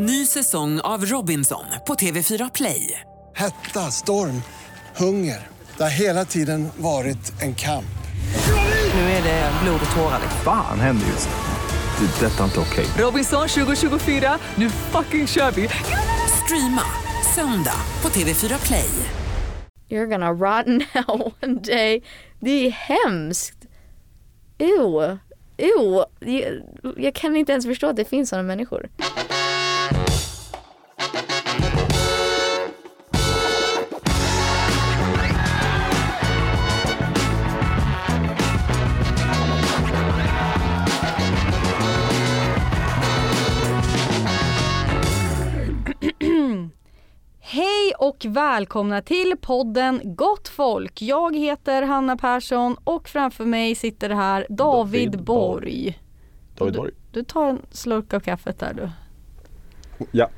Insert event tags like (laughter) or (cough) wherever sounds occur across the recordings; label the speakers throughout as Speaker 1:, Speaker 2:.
Speaker 1: Ny säsong av Robinson på TV4 Play.
Speaker 2: Hetta, storm, hunger. Det har hela tiden varit en kamp.
Speaker 1: Nu är det blod och tårar.
Speaker 3: Fan händer just nu. Det. är Detta är inte okej.
Speaker 1: Robinson 2024, nu fucking kör vi! Streama söndag på TV4 Play.
Speaker 4: You're gonna rot now (laughs) one day. Det är hemskt. Ew. Ew. Jag, jag kan inte ens förstå att det finns sådana människor.
Speaker 5: Och välkomna till podden Gott folk. Jag heter Hanna Persson och framför mig sitter här David,
Speaker 6: David
Speaker 5: Borg.
Speaker 6: David
Speaker 5: du,
Speaker 6: Borg.
Speaker 5: Du tar en slurk av kaffet där du.
Speaker 6: Ja.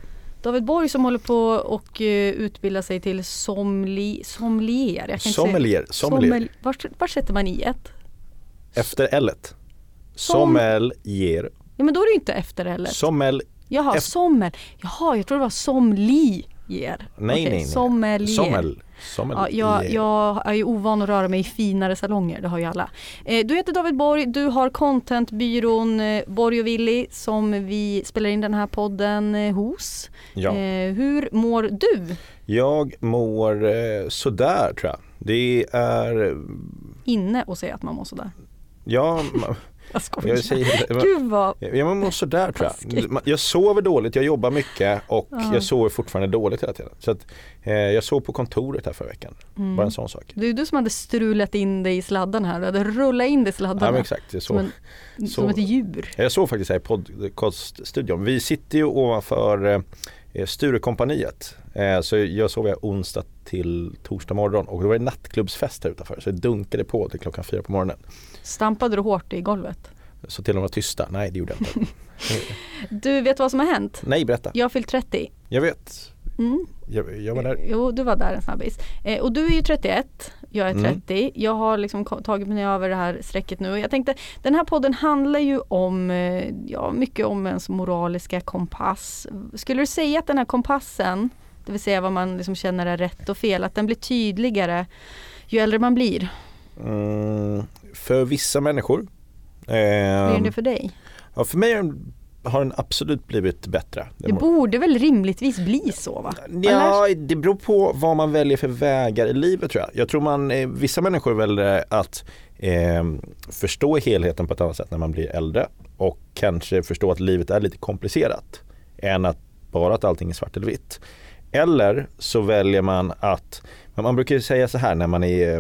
Speaker 5: David Borg som håller på och uh, utbildar sig till somli, sommelier. Jag kan inte säga-
Speaker 6: Sommelier. Sommelier.
Speaker 5: Sommel- var, var sätter man i ett?
Speaker 6: Efter L.
Speaker 5: Som-
Speaker 6: Sommelier.
Speaker 5: Ja men då är det ju inte efter heller.
Speaker 6: Sommel...
Speaker 5: Jaha,
Speaker 6: efter-
Speaker 5: sommel. Jaha, jag tror det var somlier.
Speaker 6: Nej,
Speaker 5: Okej,
Speaker 6: nej, nej.
Speaker 5: Sommelier.
Speaker 6: Sommel.
Speaker 5: Ja,
Speaker 6: Sommelier.
Speaker 5: jag, jag är ju ovan att röra mig i finare salonger, det har ju alla. Eh, du heter David Borg, du har contentbyrån eh, Borg och Willy som vi spelar in den här podden eh, hos.
Speaker 6: Ja.
Speaker 5: Hur mår du?
Speaker 6: Jag mår sådär tror jag. Det är...
Speaker 5: Inne och säga att man mår sådär.
Speaker 6: Ja, (laughs)
Speaker 5: Jag skojar.
Speaker 6: jag säger...
Speaker 5: Gud vad...
Speaker 6: Ja, man mår sådär tror jag. Jag sover dåligt, jag jobbar mycket och
Speaker 5: Ja.
Speaker 6: jag sover fortfarande dåligt hela tiden. Så att, eh, jag sov på kontoret här förra veckan.
Speaker 5: Mm.
Speaker 6: Bara en sån sak.
Speaker 5: Det är du som hade strulat in dig i sladden här, du hade rullat in dig i sladden.
Speaker 6: Ja men exakt, jag
Speaker 5: som,
Speaker 6: sov.
Speaker 5: en,
Speaker 6: så-
Speaker 5: som ett djur.
Speaker 6: Jag såg faktiskt här i podcaststudion. Vi sitter ju ovanför eh, Sturekompaniet. Eh, så jag sov jag onsdag till torsdag morgon och då var det nattklubbsfest här utanför. Så det dunkade på till klockan fyra på morgonen.
Speaker 5: Stampade du hårt i golvet?
Speaker 6: Så till och med var tysta. Nej det gjorde jag inte. (laughs)
Speaker 5: Du, vet vad som har hänt?
Speaker 6: Nej berätta.
Speaker 5: Jag har fyllt 30.
Speaker 6: Jag vet.
Speaker 5: Mm.
Speaker 6: Jag, jag var där.
Speaker 5: Jo, du var där en snabbis. Eh, och du är ju 31, jag är
Speaker 6: Mm.
Speaker 5: 30. Jag har liksom tagit mig över det här strecket nu. Jag tänkte, den här podden handlar ju om, eh, ja mycket om ens moraliska kompass. Skulle du säga att den här kompassen, det vill säga vad man liksom känner är rätt och fel, att den blir tydligare ju äldre man blir?
Speaker 6: Mm, för vissa människor.
Speaker 5: Blir
Speaker 6: Eh,
Speaker 5: det för dig?
Speaker 6: ja, för mig har den- har den absolut blivit bättre.
Speaker 5: Det borde väl rimligtvis bli så va?
Speaker 6: Ja, det beror på vad man väljer för vägar i livet tror jag. Jag tror man, eh, vissa människor väljer att eh, förstå helheten på ett annat sätt när man blir äldre och kanske förstå att livet är lite komplicerat än att bara att allting är svart eller vitt. Eller så väljer man att, men man brukar ju säga så här när man är eh,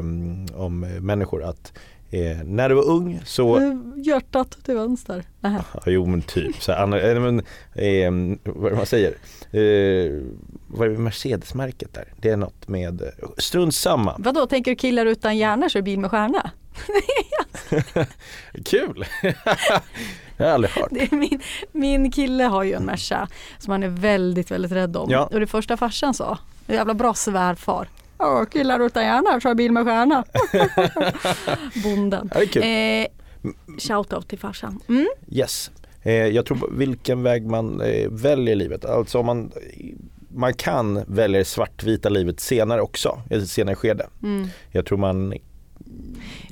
Speaker 6: om människor att eh, när du var ung så
Speaker 5: Eh, Hjärtat till vänster. Nähä.
Speaker 6: Jo men typ så här, men, eh, vad är det man säger? Eh, vad är det Mercedes-märket där? Det är något med, eh, strunt samma.
Speaker 5: Vadå, tänker du killar utan hjärna kör bil med stjärna? (laughs)
Speaker 6: Kul! (laughs) jag har aldrig hört.
Speaker 5: Det är min, min kille har ju en Merca som han är väldigt, väldigt rädd om.
Speaker 6: Ja.
Speaker 5: Och det första farsan sa, en jävla bra svärfar. Ja, killar utan hjärna kör bil med stjärna. (laughs) Bonden.
Speaker 6: Ja, det är kul.
Speaker 5: Eh, Shoutout till farsan. Mm.
Speaker 6: Yes. Eh, jag tror vilken väg man eh, väljer i livet, alltså om man man kan välja det svartvita livet senare också, i ett senare skede.
Speaker 5: Mm.
Speaker 6: Jag tror man,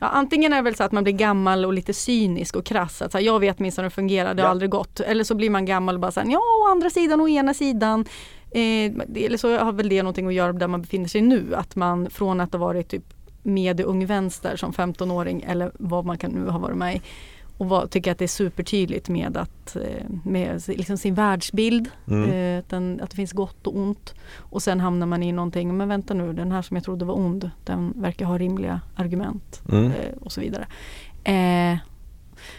Speaker 5: Ja, antingen är det väl så att man blir gammal och lite cynisk och krass. Att så här, jag vet minst hur det fungerar, det har
Speaker 6: Ja.
Speaker 5: aldrig gått. Eller så blir man gammal och bara säger ja å andra sidan och ena sidan. Eh, det- eller så har väl det någonting att göra där man befinner sig nu. Att man från att ha varit typ med ung vänster som 15-åring eller vad man kan nu ha varit med i. Och vad, tycker att det är supertydligt med att eh, med liksom sin världsbild.
Speaker 6: Mm.
Speaker 5: Eh, att, den, att det finns gott och ont. Och sen hamnar man i någonting, men vänta nu den här som jag trodde var ond, den verkar ha rimliga argument
Speaker 6: mm.
Speaker 5: eh, och så vidare. Eh,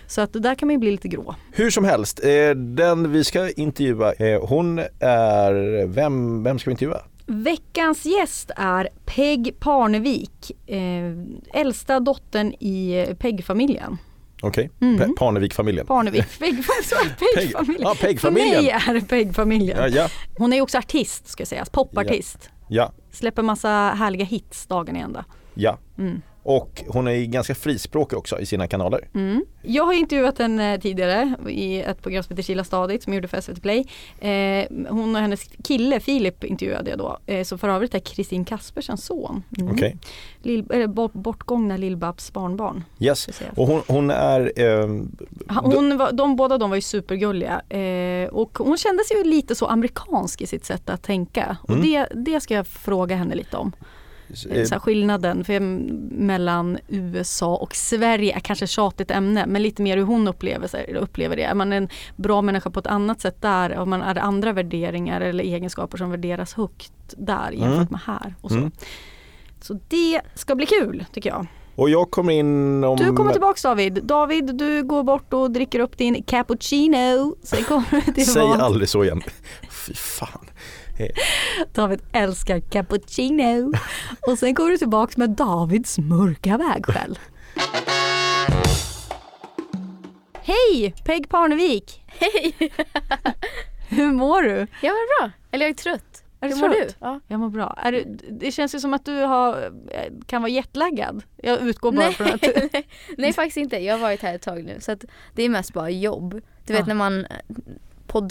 Speaker 5: så att där kan man ju bli lite grå.
Speaker 6: Hur som helst, eh, den vi ska intervjua, eh, hon är, vem, vem ska vi intervjua?
Speaker 5: Veckans gäst är Peg Parnevik, eh, äldsta dottern i Peg-familjen.
Speaker 6: Okej,
Speaker 5: Mm.
Speaker 6: Pe- Parnevik-familjen.
Speaker 5: Parnevik, (laughs) (laughs) Peg-familjen. För mig är det Peg-familjen.
Speaker 6: Ja, ja,
Speaker 5: Hon är också artist ska sägas, popartist.
Speaker 6: ja,
Speaker 5: Släpper massa härliga hits dagen i ända.
Speaker 6: ja.
Speaker 5: Mm.
Speaker 6: Och hon är ganska frispråkig också i sina kanaler.
Speaker 5: Mm. Jag har intervjuat henne tidigare i ett program som heter Kila stadigt som jag gjorde för SVT Play. Eh, hon och hennes kille Filip intervjuade jag då, eh, som för övrigt är Kristin Kaspersens son. Mm.
Speaker 6: Okej.
Speaker 5: Lill, eller bort, bortgångna Lill-Babs barnbarn.
Speaker 6: Yes. Och hon, hon är...
Speaker 5: Ha- Hon var, de båda de var ju supergulliga eh, och hon kändes ju lite så amerikansk i sitt sätt att tänka. Och
Speaker 6: Mm.
Speaker 5: det, det ska jag fråga henne lite om. Eh, Så skillnaden för, mellan USA och Sverige är kanske ett tjatigt ämne men lite mer hur hon upplever, upplever det. Är man en bra människa på ett annat sätt där? Har man, är det andra värderingar eller egenskaper som värderas högt där jämfört
Speaker 6: Mm.
Speaker 5: med här? Och så.
Speaker 6: Mm.
Speaker 5: så det ska bli kul tycker jag.
Speaker 6: och jag kommer in om...
Speaker 5: Du kommer tillbaks David. David du går bort och dricker upp din cappuccino. Sen kommer du (laughs)
Speaker 6: Säg
Speaker 5: tillbaks.
Speaker 6: aldrig så igen. Fy fan. (laughs)
Speaker 5: David älskar cappuccino. Och sen kommer du tillbaks med Davids mörka vägskäl. Hej Peg Parnevik!
Speaker 4: Hej! (laughs)
Speaker 5: Hur mår du?
Speaker 4: Jag mår bra. Eller jag är trött.
Speaker 5: Är du
Speaker 4: Hur mår
Speaker 5: trött?
Speaker 4: du? Ja.
Speaker 5: Jag mår bra. Är du, det känns ju som att du har, kan vara jetlaggad. Jag utgår bara
Speaker 4: Nej,
Speaker 5: från att... (laughs)
Speaker 4: nej, nej faktiskt inte. Jag har varit här ett tag nu så det är mest bara jobb. Du vet
Speaker 5: Ja.
Speaker 4: när man på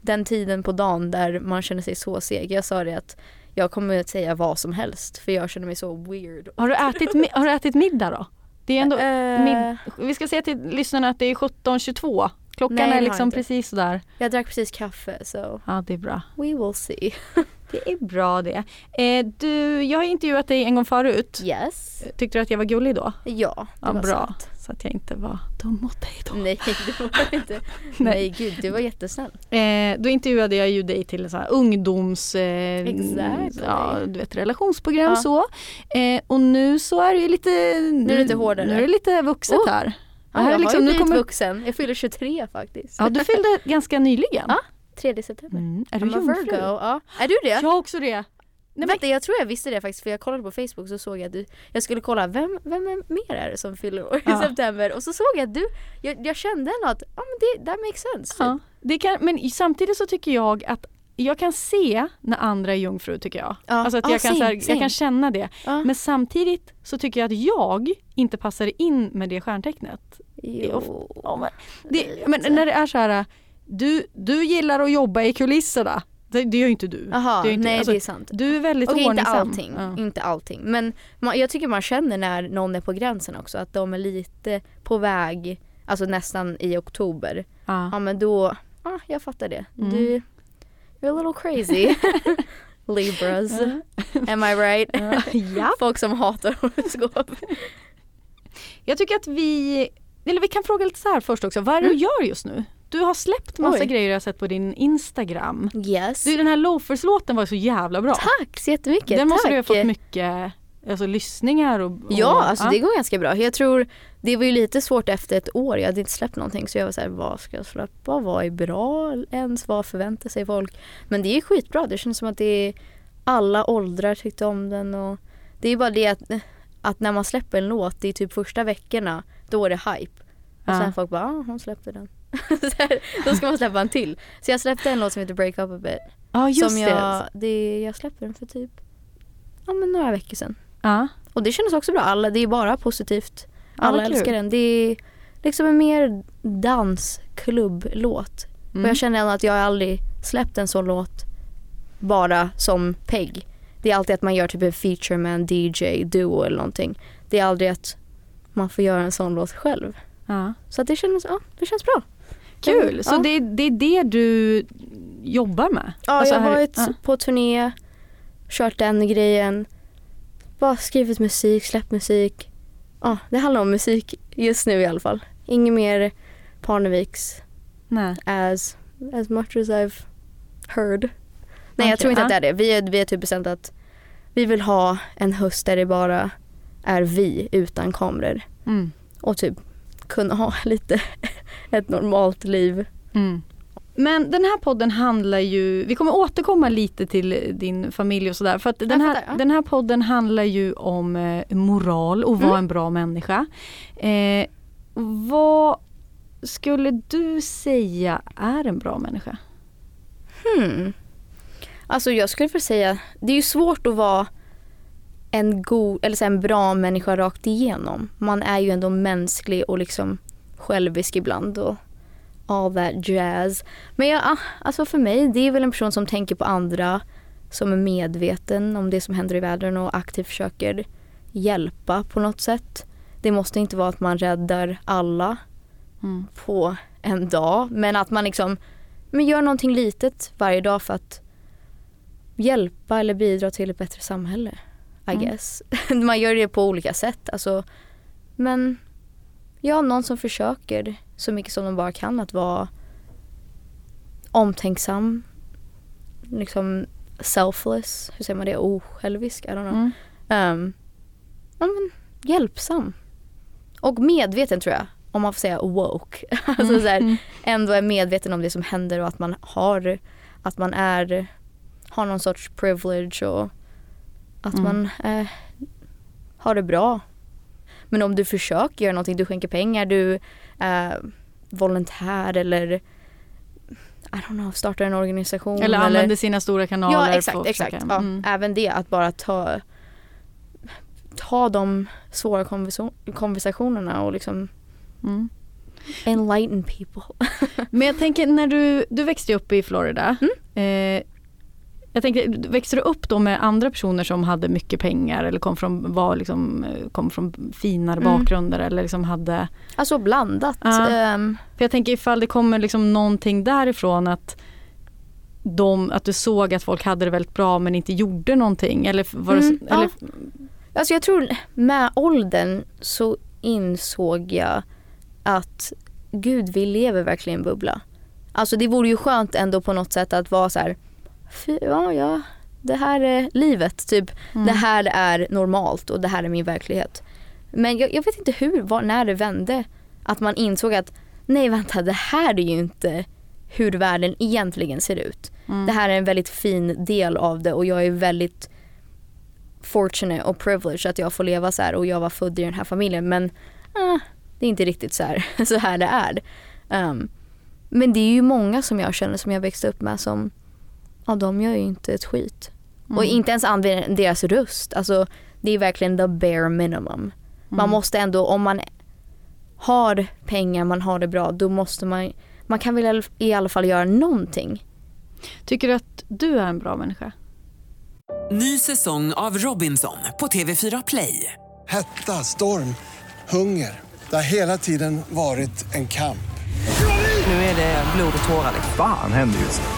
Speaker 4: den tiden på dagen där man känner sig så seg. Jag sa det att jag kommer att säga vad som helst för jag känner mig så weird.
Speaker 5: Har du ätit, har du ätit middag då? Det är ändå,
Speaker 4: Eh,
Speaker 5: mid, vi ska säga till lyssnarna att det är 17.22. Klockan
Speaker 4: Nej,
Speaker 5: är liksom precis sådär.
Speaker 4: Jag drack precis kaffe så
Speaker 5: Ja det är bra.
Speaker 4: we will see. (laughs)
Speaker 5: Det är bra det. Eh, du, jag har intervjuat dig en gång förut.
Speaker 4: Yes.
Speaker 5: Tyckte du att jag var gullig då?
Speaker 4: Ja, det
Speaker 5: Ja,
Speaker 4: var
Speaker 5: bra.
Speaker 4: sant.
Speaker 5: Att jag inte var dum mot dig då.
Speaker 4: Nej det var inte. (laughs) Nej gud, du var jättesnäll.
Speaker 5: Eh, då intervjuade jag ju dig till så här ungdoms... Eh,
Speaker 4: Exactly.
Speaker 5: ja, du vet, relationsprogram
Speaker 4: Ja.
Speaker 5: så. Eh, och nu så är det ju lite... Nu,
Speaker 4: är det lite hårdare.
Speaker 5: Nu är det lite vuxet
Speaker 4: Oh.
Speaker 5: här.
Speaker 4: Ja,
Speaker 5: här är
Speaker 4: jag
Speaker 5: liksom-
Speaker 4: har ju blivit
Speaker 5: kommer-
Speaker 4: vuxen. Jag fyller 23 faktiskt.
Speaker 5: Ja, du fyllde (laughs) ganska nyligen.
Speaker 4: Ja, 3 september.
Speaker 5: Mm. Är du
Speaker 4: I'm
Speaker 5: jungfru?
Speaker 4: Ja. Är du det?
Speaker 5: Jag också det.
Speaker 4: Nej, Vänta, jag tror jag visste det faktiskt för jag kollade på Facebook så såg jag att du, jag skulle kolla vem, vem är mer är det som fyller år i
Speaker 5: Ja.
Speaker 4: september och så såg jag att du, jag, jag kände ändå att ja men det, that makes sense. typ.
Speaker 5: Ja. Det kan, men samtidigt så tycker jag att jag kan se när andra är jungfru tycker jag.
Speaker 4: Ja.
Speaker 5: Alltså att
Speaker 4: Ja,
Speaker 5: jag, kan,
Speaker 4: same,
Speaker 5: här, jag kan känna det.
Speaker 4: Ja.
Speaker 5: Men samtidigt så tycker jag att jag inte passar in med det stjärntecknet.
Speaker 4: Jo.
Speaker 5: Det, men när det är så här, du, du gillar att jobba i kulisserna. Det, det gör ju inte du.
Speaker 4: Jaha,
Speaker 5: det inte,
Speaker 4: nej
Speaker 5: alltså,
Speaker 4: det är sant.
Speaker 5: Du är väldigt
Speaker 4: inte
Speaker 5: ordningsam.
Speaker 4: allting,
Speaker 5: Ja.
Speaker 4: inte allting. Men man, jag tycker man känner när någon är på gränsen också att de är lite på väg, alltså nästan i oktober.
Speaker 5: Ja.
Speaker 4: Ja men då, ja jag fattar det.
Speaker 5: Mm.
Speaker 4: Du, you're a little crazy. (laughs) Libras. Am I right?
Speaker 5: ja.
Speaker 4: Folk som hatar horoskop.
Speaker 5: Jag tycker att vi, eller vi kan fråga lite så här först också. Vad är det du gör just nu? Du har släppt massa.
Speaker 4: Oj.
Speaker 5: grejer jag har sett på din Instagram.
Speaker 4: Yes.
Speaker 5: Du, den här Loafers-låten var så jävla bra.
Speaker 4: Tack så jättemycket.
Speaker 5: Den måste
Speaker 4: Tack.
Speaker 5: du ha fått mycket alltså, lyssningar och, och
Speaker 4: Ja, alltså det går ganska bra. Jag tror det var ju lite svårt efter ett år. Jag hade inte släppt någonting så jag var såhär, vad ska jag släppa? Vad är bra ens? Vad förväntar sig folk? Men det är skitbra. Det känns som att det är alla åldrar tyckte om den och det är bara det att, att när man släpper en låt, det är typ första veckorna, då är det hype. Och
Speaker 5: Ja.
Speaker 4: sen folk bara, ah, hon släppte den. (laughs) Här, då ska man släppa en till. Så jag släppte en låt som heter Break Up A Bit.
Speaker 5: Ja, just
Speaker 4: som jag, det. Jag släppte den för typ, ja men några veckor sedan.
Speaker 5: Ja.
Speaker 4: Och det kändes också bra. Alla, det är bara positivt. Alla
Speaker 5: kul.
Speaker 4: älskar den. Det är liksom en mer dansklubblåt.
Speaker 5: Mm.
Speaker 4: Och jag känner ändå att jag aldrig släppt en sån låt bara som Peg. Det är alltid att man gör typ en feature med en DJ, duo eller någonting. Det är aldrig att man får göra en sån låt själv.
Speaker 5: Ja.
Speaker 4: Så att det, känns, ja, det känns bra.
Speaker 5: Kul, så
Speaker 4: Ja.
Speaker 5: det, det är det du jobbar med?
Speaker 4: Ja,
Speaker 5: Alltså
Speaker 4: jag har varit
Speaker 5: ja.
Speaker 4: på turné, kört den grejen, bara skrivit musik, släppt musik. Ja, det handlar om musik just nu i alla fall. Inget mer Parneviks as, as much as I've heard. Nej
Speaker 5: Okej,
Speaker 4: jag tror inte
Speaker 5: ja.
Speaker 4: att det är det. Vi är, vi är typ bestämt att vi vill ha en höst där det bara är vi utan kameror.
Speaker 5: Mm.
Speaker 4: Och typ kunna ha (laughs) lite ett normalt liv.
Speaker 5: Mm. Men den här podden handlar ju, vi kommer återkomma lite till din familj och sådär. För att den här,
Speaker 4: fattar, ja.
Speaker 5: den här podden handlar ju om eh, moral och vara
Speaker 4: Mm.
Speaker 5: en bra människa. Eh, vad skulle du säga är en bra människa?
Speaker 4: Hmm. Alltså jag skulle vilja säga, det är ju svårt att vara en god, eller så en bra människa rakt igenom. Man är ju ändå mänsklig och liksom självisk ibland och all that jazz. Men ja, ah, alltså för mig, det är väl en person som tänker på andra, som är medveten om det som händer i världen och aktivt försöker hjälpa på något sätt. Det måste inte vara att man räddar alla
Speaker 5: Mm.
Speaker 4: på en dag, men att man liksom men gör någonting litet varje dag för att hjälpa eller bidra till ett bättre samhälle. I
Speaker 5: Mm.
Speaker 4: guess. (laughs) man gör det på olika sätt. Alltså, men ja, någon som försöker så mycket som de bara kan att vara omtänksam. Liksom selfless, hur säger man det? Osjälvisk? I don't know.
Speaker 5: Mm.
Speaker 4: Ehm, ja, men, hjälpsam. Och medveten tror jag, om man får säga woke. (laughs) alltså så här,
Speaker 5: Mm.
Speaker 4: ändå är medveten om det som händer och att man har, att man är, har någon sorts privilege och att
Speaker 5: Mm.
Speaker 4: man eh, har det bra. Men om du försöker göra någonting, du skänker pengar, du är volontär eller I don't know, startar en organisation.
Speaker 5: Eller använder sina stora kanaler.
Speaker 4: Ja exakt, exakt. Ja,
Speaker 5: Mm.
Speaker 4: Även det, att bara ta, ta de svåra konversationerna och liksom
Speaker 5: Mm.
Speaker 4: enlighten people.
Speaker 5: Men jag tänker när du, du växte upp i Florida.
Speaker 4: Mm.
Speaker 5: Eh, jag tänker, växte du upp då med andra personer som hade mycket pengar eller kom från, var liksom, eh, kom från finare
Speaker 4: Mm.
Speaker 5: bakgrunder eller liksom hade
Speaker 4: Alltså blandat.
Speaker 5: Ja.
Speaker 4: Ehm,
Speaker 5: För jag tänker ifall det kommer liksom någonting därifrån att de, att du såg att folk hade det väldigt bra men inte gjorde någonting eller var det,
Speaker 4: Mm, ja.
Speaker 5: eller,
Speaker 4: Alltså jag tror med åldern så insåg jag att gud vi lever verkligen i en bubbla. Alltså det vore ju skönt ändå på något sätt att vara så här, fy, ja ja, det här är livet typ.
Speaker 5: Mm.
Speaker 4: Det här är normalt och det här är min verklighet. Men jag, jag vet inte hur, var, när det vände. Att man insåg att nej vänta det här är ju inte hur världen egentligen ser ut.
Speaker 5: Mm.
Speaker 4: Det här är en väldigt fin del av det och jag är väldigt fortunate och privileged att jag får leva så här och jag var född i den här familjen men ah, det är inte riktigt så här, (laughs) så här det är. Um, men det är ju många som jag känner som jag växte upp med som, ja de gör ju inte ett skit. Och
Speaker 5: Mm.
Speaker 4: inte ens använder deras röst. Alltså det är verkligen the bare minimum. Man
Speaker 5: Mm.
Speaker 4: måste ändå, om man har pengar, man har det bra, då måste man, man kan väl i alla fall göra någonting.
Speaker 5: Tycker du att du är en bra människa?
Speaker 1: Ny säsong av Robinson på TV4 Play.
Speaker 2: Hetta, storm, hunger. Det har hela tiden varit en kamp.
Speaker 1: Nu är det blod och tårar.
Speaker 3: Fan händer just nu.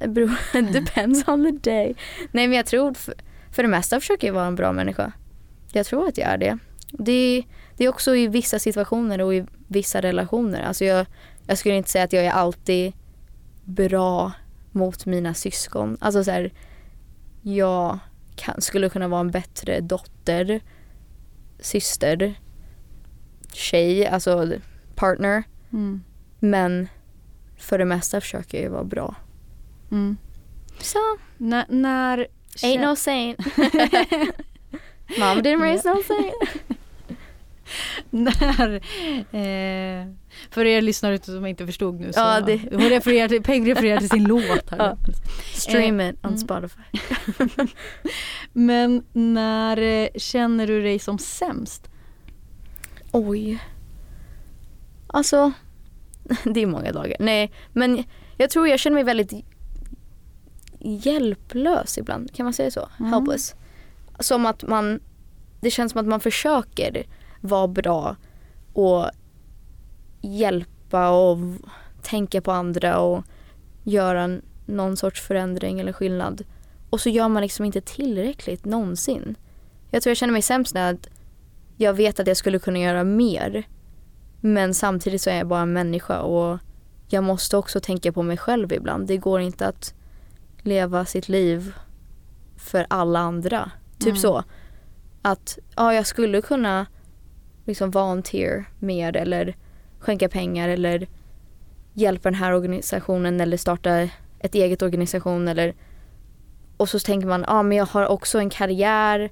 Speaker 4: (laughs) (laughs) Depends on the day. Nej men jag tror för, för det mesta försöker jag vara en bra människa. Jag tror att jag är det. Det, det är också i vissa situationer och i vissa relationer. Alltså jag, jag skulle inte säga att jag är alltid bra mot mina syskon. Alltså så här, jag kan, skulle kunna vara en bättre dotter, syster, tjej, alltså partner.
Speaker 5: Mm.
Speaker 4: Men för det mesta försöker jag vara bra.
Speaker 5: Mm.
Speaker 4: Så,
Speaker 5: När, när
Speaker 4: ain't no saint. (laughs) Mom didn't raise no saint. (laughs)
Speaker 5: när eh, för er lyssnare som inte förstod nu så
Speaker 4: Ja, det-
Speaker 5: hon refererar till, Peg refererar till sin (laughs) låt här.
Speaker 4: Ja. Stream it on
Speaker 5: mm.
Speaker 4: Spotify.
Speaker 5: Men när eh, känner du dig som sämst?
Speaker 4: Oj. Alltså, det är många dagar. Nej, men jag tror jag känner mig väldigt hjälplös ibland. Kan man säga så?
Speaker 5: Mm.
Speaker 4: Helpless. Som att man, det känns som att man försöker vara bra och hjälpa och tänka på andra och göra någon sorts förändring eller skillnad. Och så gör man liksom inte tillräckligt någonsin. Jag tror jag känner mig sämst när jag vet att jag skulle kunna göra mer Men samtidigt så är jag bara en människa och jag måste också tänka på mig själv ibland. Det går inte att leva sitt liv för alla andra. Typ
Speaker 5: Mm.
Speaker 4: så. Att ja, jag skulle kunna liksom volunteer mer eller skänka pengar eller hjälpa den här organisationen eller starta ett eget organisation eller och så tänker man, ja men jag har också en karriär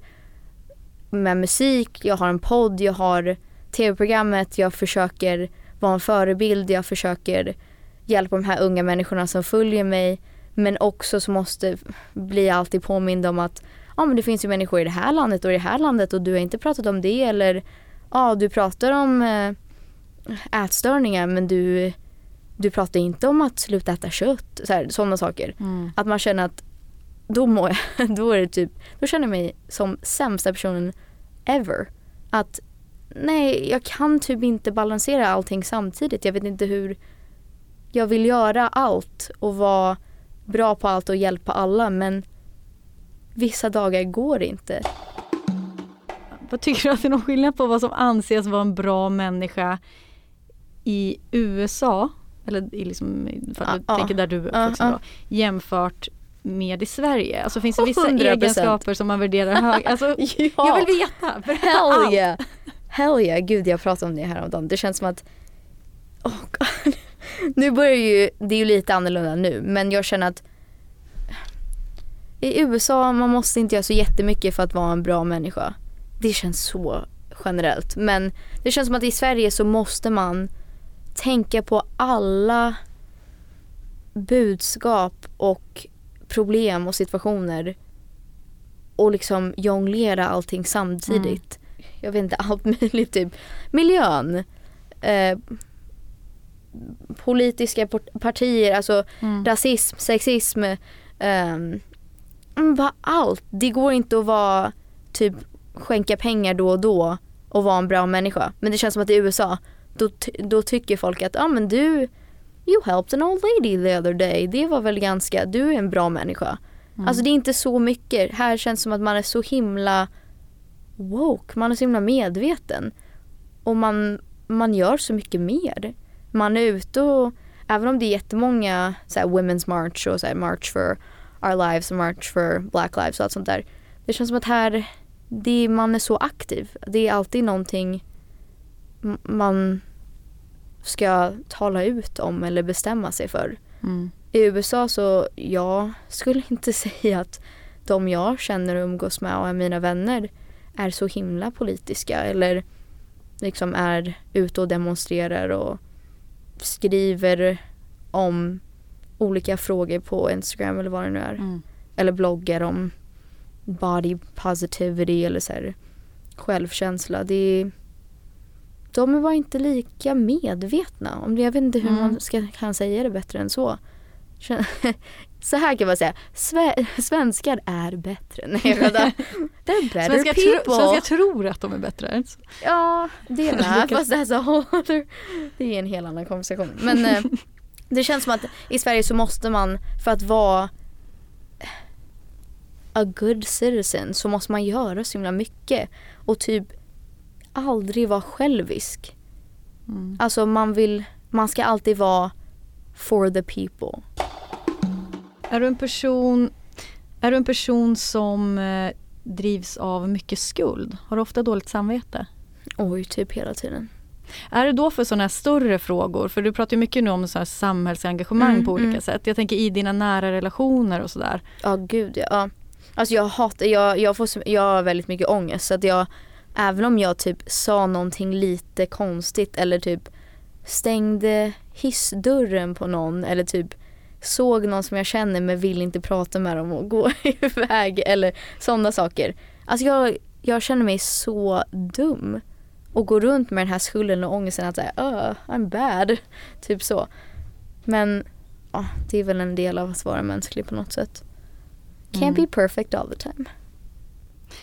Speaker 4: med musik, jag har en podd, jag har tv-programmet, jag försöker vara en förebild, jag försöker hjälpa de här unga människorna som följer mig men också så måste bli alltid påmind om att ja men det finns ju människor i det här landet och i det här landet och du har inte pratat om det eller ja du pratar om eh, ätstörningar men du, du pratar inte om att sluta äta kött, sådana saker.
Speaker 5: Mm.
Speaker 4: Att man känner att då mår jag, (laughs) då är det typ, då känner jag mig som sämsta personen ever. Att nej, jag kan typ inte balansera allting samtidigt. Jag vet inte hur jag vill göra allt och vara bra på allt och hjälpa alla men vissa dagar går inte.
Speaker 5: Vad tycker du att det är någon skillnad på vad som anses vara en bra människa i USA, eller i liksom, ifall du
Speaker 4: Ja,
Speaker 5: tänker där du är uppvuxen
Speaker 4: ja.
Speaker 5: då, jämfört med i Sverige? Alltså finns det vissa
Speaker 4: 100%.
Speaker 5: egenskaper som man värderar högt? Alltså, (laughs)
Speaker 4: Ja.
Speaker 5: Jag vill veta! Berätta
Speaker 4: Hell
Speaker 5: allt.
Speaker 4: yeah! Hell yeah! Gud jag pratade om det häromdagen. Det känns som att oh God. (laughs) Nu börjar ju, det är ju lite annorlunda nu men jag känner att i USA man måste inte göra så jättemycket för att vara en bra människa. Det känns så generellt men det känns som att i Sverige så måste man tänka på alla budskap och problem och situationer och liksom jonglera allting samtidigt. Jag vet inte, allt möjligt typ. Miljön. Eh, politiska partier, alltså
Speaker 5: Mm.
Speaker 4: rasism, sexism. ehm, mm, bara allt. Det går inte att vara typ skänka pengar då och då och vara en bra människa. Men det känns som att i USA då, då tycker folk att ah, men du You helped an old lady the other day. Det var väl ganska, du är en bra människa. Alltså det är inte så mycket. Här känns det som att man är så himla woke, man är så himla medveten. Och man, man gör så mycket mer. Man är ute och, även om det är jättemånga så här, Women's March och så här, March for Our Lives och March for Black Lives och allt sånt där. Det känns som att här, det, man är så aktiv. Det är alltid någonting man ska tala ut om eller bestämma sig för.
Speaker 5: Mm.
Speaker 4: I USA så jag skulle inte (laughs) säga att de jag känner och umgås med och är mina vänner är så himla politiska eller liksom är ute och demonstrerar och skriver om olika frågor på Instagram eller vad det nu är.
Speaker 5: Mm.
Speaker 4: Eller bloggar om body positivity eller så här självkänsla. Det är, de bara inte lika medvetna om det. Jag vet inte hur
Speaker 5: Mm.
Speaker 4: man ska, kan säga det bättre än så. (laughs) Så här kan man säga, Sve- (laughs) svenskar är bättre. Nej jag skämtar. They're better
Speaker 5: Svenskar,
Speaker 4: people.
Speaker 5: tro, svenskar tror att de är bättre.
Speaker 4: Ja, det är med. (laughs) Fast that's a whole other, det är (laughs) en hel annan konversation. Men eh, det känns som att i Sverige så måste man, för att vara a good citizen, så måste man göra så himla mycket. Och typ aldrig vara självisk.
Speaker 5: Mm.
Speaker 4: Alltså man vill, man ska alltid vara for the people.
Speaker 5: Är du en person, är du en person som eh, drivs av mycket skuld? Har du ofta dåligt samvete?
Speaker 4: Oj, typ hela tiden.
Speaker 5: Är det då för sådana här större frågor? För du pratar ju mycket nu om så här samhällsengagemang
Speaker 4: Mm,
Speaker 5: på olika
Speaker 4: mm.
Speaker 5: sätt. Jag tänker i dina nära relationer och sådär.
Speaker 4: Ja gud ja. ja. Alltså jag hatar, jag, jag, får, jag har väldigt mycket ångest så att jag Även om jag typ sa någonting lite konstigt eller typ stängde hissdörren på någon eller typ såg någon som jag känner men vill inte prata med dem och gå (laughs) iväg eller sådana saker. Alltså jag, jag känner mig så dum och går runt med den här skulden och ångesten att säga uh, I'm bad. (laughs) Typ så. Men ja, det är väl en del av att vara mänsklig på något sätt. Can't
Speaker 5: Mm.
Speaker 4: be perfect all the time.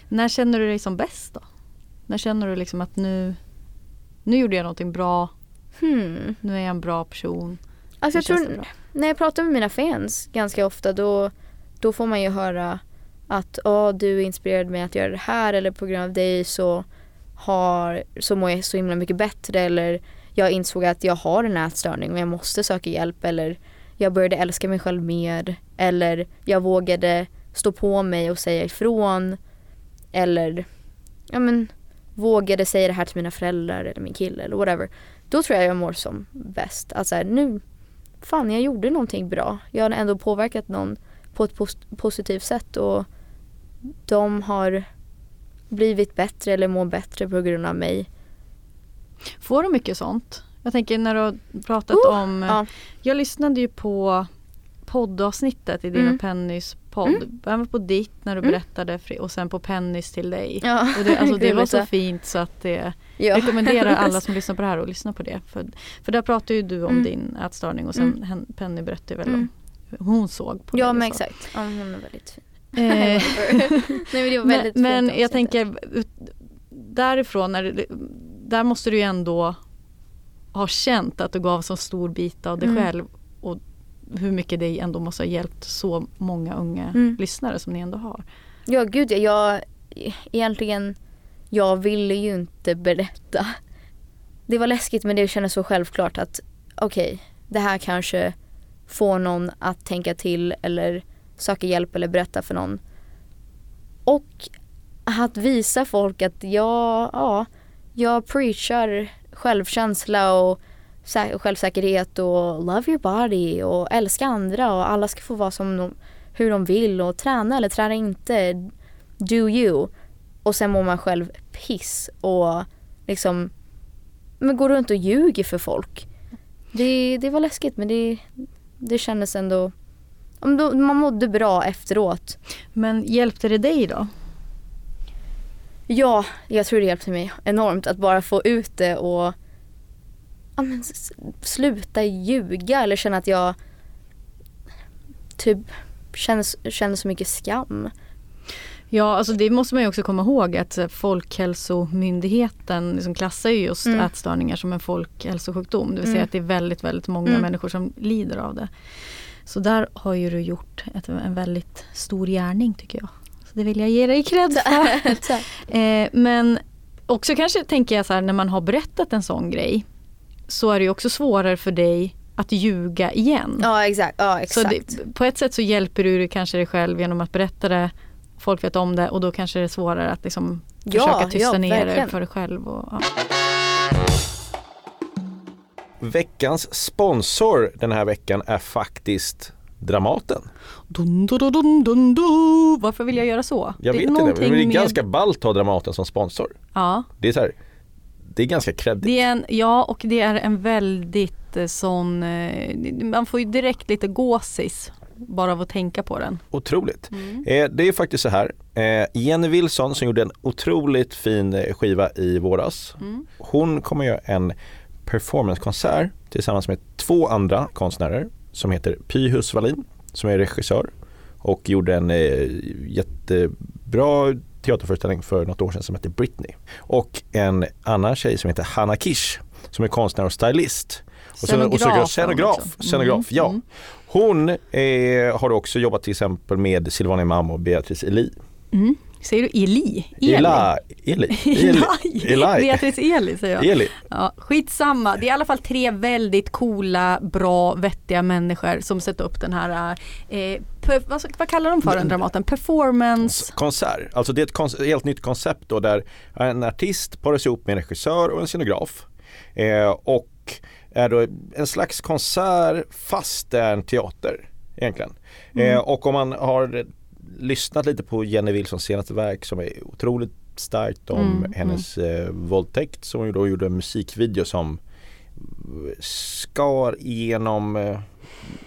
Speaker 5: När känner du dig som bäst då? När känner du liksom att nu, nu gjorde jag någonting bra,
Speaker 4: Hmm.
Speaker 5: nu är jag en bra person.
Speaker 4: Alltså jag tror när jag pratar med mina fans ganska ofta då, då får man ju höra att oh, du inspirerade mig att göra det här eller på grund av dig så, har, så mår jag så himla mycket bättre eller jag insåg att jag har en ätstörning och jag måste söka hjälp eller jag började älska mig själv mer eller jag vågade stå på mig och säga ifrån eller ja men vågade säga det här till mina föräldrar eller min kille eller whatever. Då tror jag jag mår som bäst. Att så här, nu, fan jag gjorde någonting bra. Jag har ändå påverkat någon på ett pos positivt sätt och de har blivit bättre eller mår bättre på grund av mig.
Speaker 5: Får du mycket sånt? Jag tänker när du har pratat
Speaker 4: Oh,
Speaker 5: om,
Speaker 4: ja.
Speaker 5: jag lyssnade ju på poddavsnittet i din
Speaker 4: Mm.
Speaker 5: och Pennys podd.
Speaker 4: Mm.
Speaker 5: Även på ditt när du
Speaker 4: Mm.
Speaker 5: berättade och sen på Pennys till dig.
Speaker 4: Ja,
Speaker 5: Och det, alltså, det (laughs) var så
Speaker 4: ja.
Speaker 5: fint så att det
Speaker 4: Ja.
Speaker 5: Jag rekommenderar alla (laughs) som lyssnar på det här att lyssna på det. För, för där pratar ju du om
Speaker 4: Mm.
Speaker 5: din ätstörning och sen
Speaker 4: Mm.
Speaker 5: Penny berättade väl
Speaker 4: Mm.
Speaker 5: om hur hon såg på
Speaker 4: Ja
Speaker 5: dig
Speaker 4: men
Speaker 5: och så.
Speaker 4: exakt. Ja, hon är väldigt fin.
Speaker 5: Eh, (laughs)
Speaker 4: Nej men det
Speaker 5: men men jag tänker ut- därifrån, när det, där måste du ju ändå ha känt att du gav så stor bit av dig
Speaker 4: Mm.
Speaker 5: själv och hur mycket det ändå måste ha hjälpt så många unga
Speaker 4: Mm.
Speaker 5: lyssnare som ni ändå har.
Speaker 4: Ja gud ja, jag egentligen, jag ville ju inte berätta. Det var läskigt men det kändes så självklart att okej, det här kanske får någon att tänka till eller söka hjälp eller berätta för någon. Och att visa folk att jag, ja, jag preachar självkänsla och självsäkerhet och love your body och älska andra och alla ska få vara som de, hur de vill och träna eller träna inte. Do you. Och sen mår man själv piss och liksom men går runt och ljuger för folk. Det, det var läskigt men det, det kändes ändå man mådde bra efteråt.
Speaker 5: Men hjälpte det dig då?
Speaker 4: Ja, jag tror det hjälpte mig enormt att bara få ut det och ja, men, sluta ljuga eller känna att jag typ känner, känner så mycket skam.
Speaker 5: Ja, alltså det måste man ju också komma ihåg att Folkhälsomyndigheten liksom klassar ju just
Speaker 4: Mm.
Speaker 5: ätstörningar som en folkhälsosjukdom. Det vill säga
Speaker 4: Mm.
Speaker 5: att det är väldigt, väldigt många
Speaker 4: Mm.
Speaker 5: människor som lider av det. Så där har ju du gjort ett, en väldigt stor gärning tycker jag. Så det vill jag ge dig cred för. (laughs) Eh, men också kanske tänker jag så här när man har berättat en sån grej så är det också svårare för dig att ljuga igen.
Speaker 4: ja exakt. Ja,
Speaker 5: Så
Speaker 4: exakt.
Speaker 5: det, på ett sätt så hjälper du kanske dig själv genom att berätta det. Folk vet om det och då kanske det är svårare att liksom
Speaker 4: Ja,
Speaker 5: försöka tysta
Speaker 4: ja,
Speaker 5: ner det för dig själv. Och, ja.
Speaker 6: Veckans sponsor den här veckan är faktiskt Dramaten.
Speaker 5: Dun, dun, dun, dun, dun, dun. Varför vill jag göra så?
Speaker 6: Jag
Speaker 5: Det är
Speaker 6: vet inte, men det är
Speaker 5: med-
Speaker 6: ganska ballt att ha Dramaten som sponsor.
Speaker 5: Ja,
Speaker 6: Det är så här, det är ganska kreddigt.
Speaker 5: det är en, ja, och det är en väldigt eh, sån, eh, man får ju direkt lite gåsis bara av att tänka på den.
Speaker 6: Otroligt.
Speaker 5: Mm.
Speaker 6: Eh, det är faktiskt så här, eh, Jenny Wilson som gjorde en otroligt fin eh, skiva i våras.
Speaker 5: Mm.
Speaker 6: Hon kommer göra en performancekonsert tillsammans med två andra konstnärer som heter Pyhus Wallin som är regissör och gjorde en eh, jättebra teaterföreställning för något år sedan som heter Britney. Och en annan tjej som heter Hanna Kish som är konstnär och stylist. Och sen- och
Speaker 5: Scenograf
Speaker 6: scenograf,
Speaker 5: också.
Speaker 6: scenograf
Speaker 5: Mm,
Speaker 6: ja.
Speaker 5: mm.
Speaker 6: Hon eh, har också jobbat till exempel med Silvana Imam och Beatrice Eli.
Speaker 5: Mm. Säger du Eli?
Speaker 6: Eli, Eli,
Speaker 5: Eli.
Speaker 6: Eli.
Speaker 5: Beatrice Eli säger jag.
Speaker 6: Eli.
Speaker 5: Ja, skitsamma, det är i alla fall tre väldigt coola, bra, vettiga människor som sätter upp den här, eh, per, vad, vad kallar de för den Dramaten? Performance?
Speaker 6: Konsert, alltså det är ett konce- helt nytt koncept då där en artist paras ihop med en regissör och en scenograf. Eh, och är då en slags konsert fast det är en teater egentligen. Eh, och om man har lyssnat lite på Jenny Wilsons senaste verk som är otroligt starkt om
Speaker 5: Mm,
Speaker 6: hennes eh, våldtäkt som hon då gjorde en musikvideo som skar igenom eh,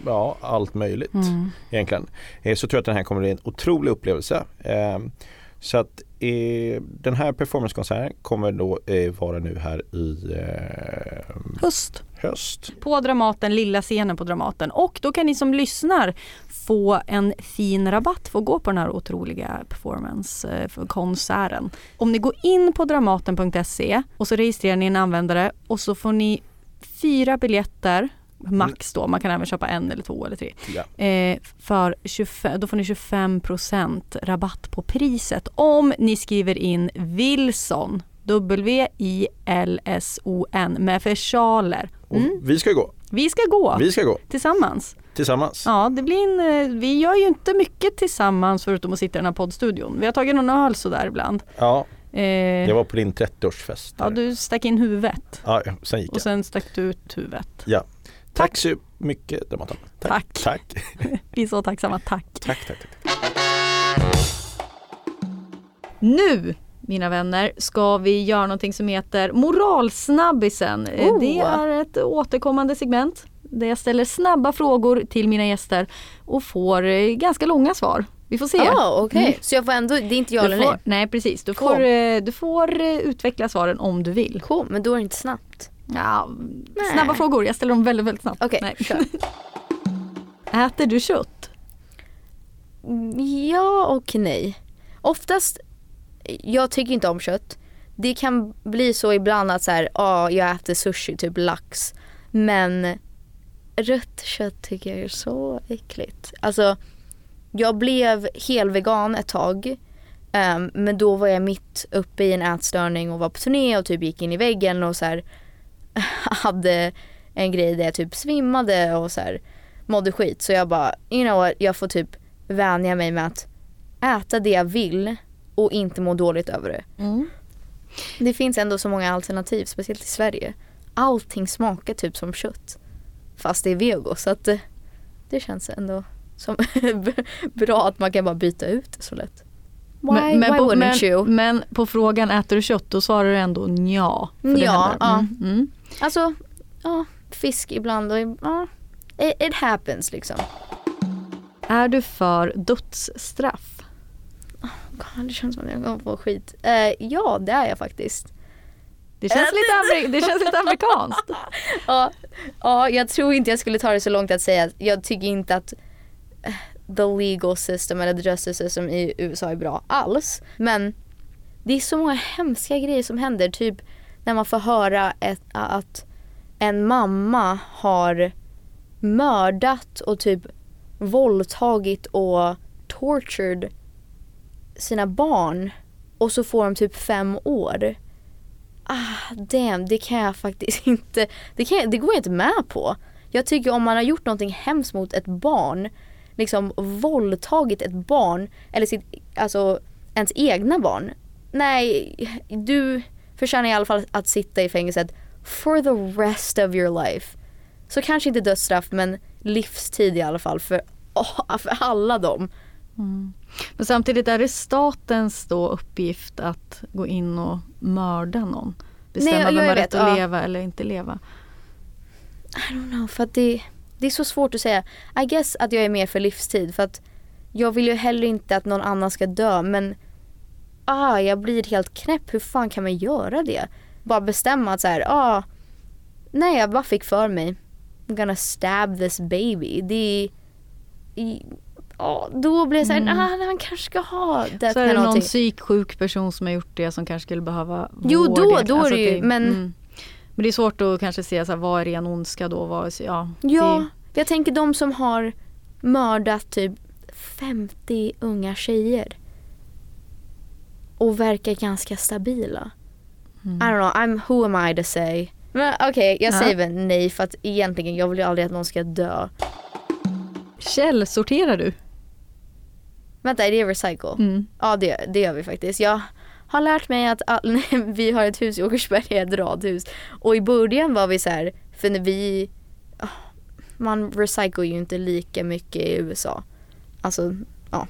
Speaker 6: ja, allt möjligt
Speaker 5: Mm.
Speaker 6: egentligen. Eh, så tror jag att den här kommer bli en otrolig upplevelse. Eh, så att eh, den här performancekonserten kommer då eh, vara nu här i eh,
Speaker 5: Höst.
Speaker 6: höst.
Speaker 5: På Dramaten, lilla scenen på Dramaten. Och då kan ni som lyssnar få en fin rabatt för att gå på den här otroliga performance-konserten. Om ni går in på dramaten.se och så registrerar ni en användare och så får ni fyra biljetter Max då, man kan även köpa en eller två eller tre.
Speaker 6: Ja.
Speaker 5: Eh, för 25, då får ni 25% rabatt på priset om ni skriver in Wilson W-I-L-S-O-N med versaler.
Speaker 6: Och Vi ska gå.
Speaker 5: Vi ska gå
Speaker 6: Vi ska gå
Speaker 5: tillsammans.
Speaker 6: tillsammans.
Speaker 5: Ja, det blir en, eh, vi gör ju inte mycket tillsammans förutom att sitta i den här poddstudion. Vi har tagit någon öl sådär ibland.
Speaker 6: Ja,
Speaker 5: Eh,
Speaker 6: jag var på din 30-årsfest.
Speaker 5: ja, du stack in huvudet
Speaker 6: Ja, sen gick
Speaker 5: och
Speaker 6: jag.
Speaker 5: sen stack du ut huvudet.
Speaker 6: Ja. Tack så mycket Damatan.
Speaker 5: Tack.
Speaker 6: Tack. (laughs)
Speaker 5: Vi är så tacksamma, tack.
Speaker 6: Tack, tack, tack.
Speaker 5: Nu, mina vänner, ska vi göra någonting som heter Moralsnabbisen. Eh,
Speaker 4: Oh.
Speaker 5: Det är ett återkommande segment där jag ställer snabba frågor till mina gäster och får eh, ganska långa svar. Vi får se.
Speaker 4: Ja, okej.
Speaker 5: Mm.
Speaker 4: Så jag får ändå, det är inte ja
Speaker 5: Du
Speaker 4: eller nej?
Speaker 5: får, nej precis, du får, eh, du får utveckla svaren om du vill.
Speaker 4: Cool, men då är det inte snabbt.
Speaker 5: Ja, snabba frågor, jag ställer dem väldigt, väldigt snabbt.
Speaker 4: Okej,
Speaker 5: Nej.
Speaker 4: kör. (laughs)
Speaker 5: Äter du kött?
Speaker 4: Ja och nej. Oftast, jag tycker inte om kött. Det kan bli så ibland att så här, ja, jag äter sushi, typ lax. Men rött kött tycker jag är så äckligt. Alltså, jag blev helvegan ett tag. ehm, men då var jag mitt uppe i en ätstörning och var på turné och typ gick in i väggen och så här, (laughs) hade en grej där jag typ svimmade och så här, mådde skit. Så jag bara, you know what, jag får typ vänja mig med att äta det jag vill och inte må dåligt över det.
Speaker 5: Mm.
Speaker 4: Det finns ändå så många alternativ, speciellt i Sverige. Allting smakar typ som kött. Fast det är vego så att det, det känns ändå som (laughs) bra att man kan bara byta ut det så lätt. Why,
Speaker 5: men, men,
Speaker 4: why
Speaker 5: på, men,
Speaker 4: you?
Speaker 5: men på frågan äter du kött då svarar du ändå nja.
Speaker 4: Ja, ja.
Speaker 5: Mm, mm.
Speaker 4: Alltså, ja, fisk ibland och ja, it, it happens liksom.
Speaker 5: Är du för dödsstraff?
Speaker 4: God, det känns som att jag kommer få skit. Eh, ja, det är jag faktiskt.
Speaker 5: Det känns, lite, det känns lite amerikanskt. (laughs)
Speaker 4: Ja, ja, jag tror inte jag skulle ta det så långt att säga att jag tycker inte att the legal system eller the justice system i USA är bra alls. Men det är så många hemska grejer som händer. Typ när man får höra ett, att en mamma har mördat och typ våldtagit och tortured sina barn och så får de typ fem år. Ah, damn, det kan jag faktiskt inte, det, kan jag, det går jag inte med på. Jag tycker om man har gjort någonting hemskt mot ett barn, liksom våldtagit ett barn, eller sitt, alltså ens egna barn. Nej, du förtjänar i alla fall att sitta i fängelset for the rest of your life. Så kanske inte dödsstraff men livstid i alla fall för, åh, för alla dem.
Speaker 5: Men samtidigt är det statens då uppgift att gå in och mörda någon. Bestämma
Speaker 4: Nej,
Speaker 5: vem
Speaker 4: jag
Speaker 5: har
Speaker 4: vet,
Speaker 5: rätt att
Speaker 4: ja.
Speaker 5: leva eller inte leva.
Speaker 4: I don't know, för att det, det är så svårt att säga. I guess att jag är mer för livstid för att jag vill ju heller inte att någon annan ska dö men ah, jag blir helt knäpp. Hur fan kan man göra det? Bara bestämma att så här, ah, nej jag bara fick för mig. I'm gonna stab this baby. Det är, ah, då blir jag såhär, mm. ah, han kanske ska ha death
Speaker 5: Så är det någon psyksjuk person som har gjort det som kanske skulle behöva
Speaker 4: Jo,
Speaker 5: vård
Speaker 4: då-
Speaker 5: egentligen.
Speaker 4: då är det ju- men-
Speaker 5: men det är svårt att kanske se så här, vad är ren ondska då? Vad, ja,
Speaker 4: Ja, jag tänker de som har mördat typ 50 unga tjejer. Och verkar ganska stabila. I don't know, I'm, who am I to say? Men okej, jag
Speaker 5: Ja.
Speaker 4: säger väl nej för att egentligen jag vill ju aldrig att någon ska dö.
Speaker 5: Det, källsorterar du?
Speaker 4: Vänta, är det recycle?
Speaker 5: Mm.
Speaker 4: Ja det, det gör vi faktiskt. Jag har lärt mig att all, (laughs) vi har ett hus i Åkersberga, ett radhus. Och i början var vi så här, för när vi, ah, man recycle ju inte lika mycket i USA. Alltså, ja,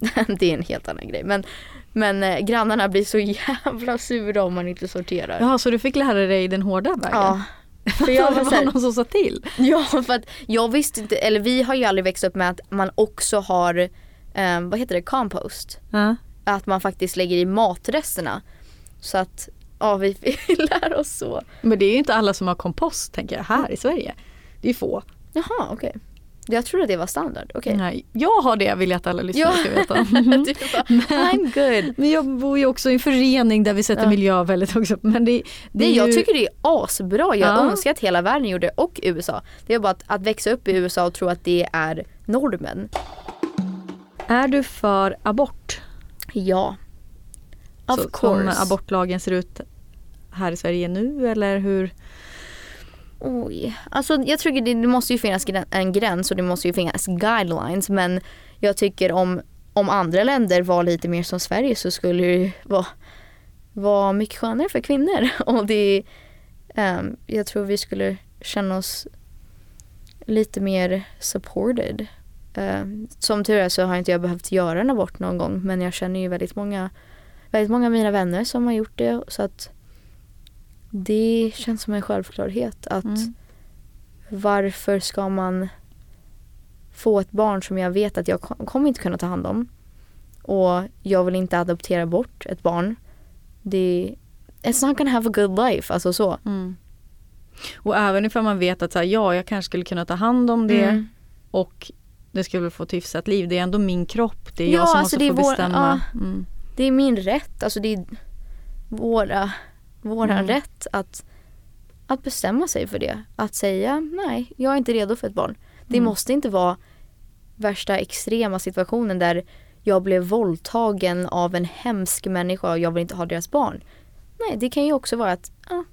Speaker 4: (laughs) det är en helt annan grej. Men, men eh, grannarna blir så (laughs) jävla sura om man inte sorterar.
Speaker 5: Jaha, så du fick lära dig den hårda vägen?
Speaker 4: Ja. För jag var så här,
Speaker 5: någon som sa till?
Speaker 4: Ja, för att jag visste inte, eller vi har ju aldrig växt upp med att man också har, eh, vad heter det, compost.
Speaker 5: Ja.
Speaker 4: Att man faktiskt lägger i matresterna. Så att, ja vi (laughs) lära oss så.
Speaker 5: Men det är ju inte alla som har kompost tänker jag här i Sverige. Det är få.
Speaker 4: Jaha, okej. Jag trodde det var standard, okej.
Speaker 5: Nej, jag har det vill jag att alla lyssnare ska veta. (laughs)
Speaker 4: du bara, I'm good.
Speaker 5: Men jag bor ju också i en förening där vi sätter
Speaker 4: Ja.
Speaker 5: miljö väldigt upp. Men det, det
Speaker 4: Nej,
Speaker 5: är
Speaker 4: jag
Speaker 5: ju...
Speaker 4: tycker det är asbra. Jag
Speaker 5: Ja.
Speaker 4: önskar att hela världen gjorde det och USA. Det är bara att, att växa upp i USA och tro att det är normen.
Speaker 5: Är du för abort?
Speaker 4: Ja. Of
Speaker 5: så,
Speaker 4: course.
Speaker 5: Som abortlagen ser ut här i Sverige nu eller hur?
Speaker 4: Oj, alltså jag tror det, det måste ju finnas en gräns och det måste ju finnas guidelines men jag tycker om, om andra länder var lite mer som Sverige så skulle det ju vara, vara mycket skönare för kvinnor (laughs) och det, ehm, jag tror vi skulle känna oss lite mer supported. Ehm, som tur är så har inte jag behövt göra en abort någon gång men jag känner ju väldigt många, väldigt många av mina vänner som har gjort det så att det känns som en självklarhet att
Speaker 5: Mm.
Speaker 4: varför ska man få ett barn som jag vet att jag kom- kommer inte kunna ta hand om och jag vill inte adoptera bort ett barn. Det It's not gonna have a good life, alltså så.
Speaker 5: Mm. Och även ifall man vet att så här, ja, jag kanske skulle kunna ta hand om det
Speaker 4: Mm.
Speaker 5: och det skulle få ett hyfsat liv. Det är ändå min kropp. Det är
Speaker 4: Ja,
Speaker 5: jag som
Speaker 4: alltså
Speaker 5: måste få
Speaker 4: vår-
Speaker 5: bestämma. Mm.
Speaker 4: Det är min rätt, alltså det är våra, våran
Speaker 5: Mm.
Speaker 4: rätt att, att bestämma sig för det. Att säga nej, jag är inte redo för ett barn. Det
Speaker 5: Mm.
Speaker 4: måste inte vara värsta extrema situationen där jag blev våldtagen av en hemsk människa och jag vill inte ha deras barn. Nej, det kan ju också vara att ja,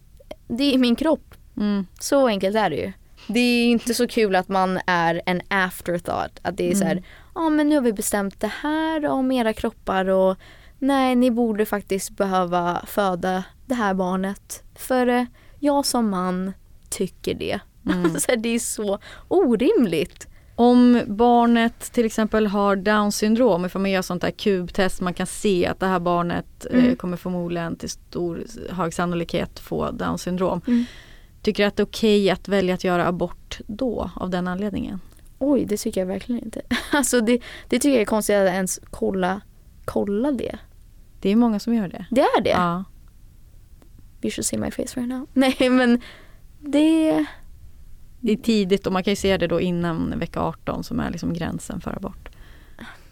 Speaker 4: det är min kropp.
Speaker 5: Mm.
Speaker 4: Så enkelt är det ju. Det är inte så kul att man är en afterthought. Att det är så här, ja men nu har vi bestämt det här om era kroppar och nej ni borde faktiskt behöva föda det här barnet. För eh, jag som man tycker det. (laughs) så här, det är så orimligt.
Speaker 5: Om barnet till exempel har down syndrom, ifall man gör sånt där kubtest, man kan se att det här barnet eh,
Speaker 4: Mm.
Speaker 5: kommer förmodligen till stor hög sannolikhet få down syndrom.
Speaker 4: Mm.
Speaker 5: Tycker du att det är okej att välja att göra abort då av den anledningen?
Speaker 4: Oj, det tycker jag verkligen inte. (laughs) Alltså det, det tycker jag är konstigt att ens kolla, kolla det.
Speaker 5: Det är många som gör det.
Speaker 4: Det är det.
Speaker 5: Ja.
Speaker 4: You should see my face right now. (laughs) Nej men det,
Speaker 5: Det är tidigt och man kan ju se det då innan vecka 18 som är liksom gränsen för abort.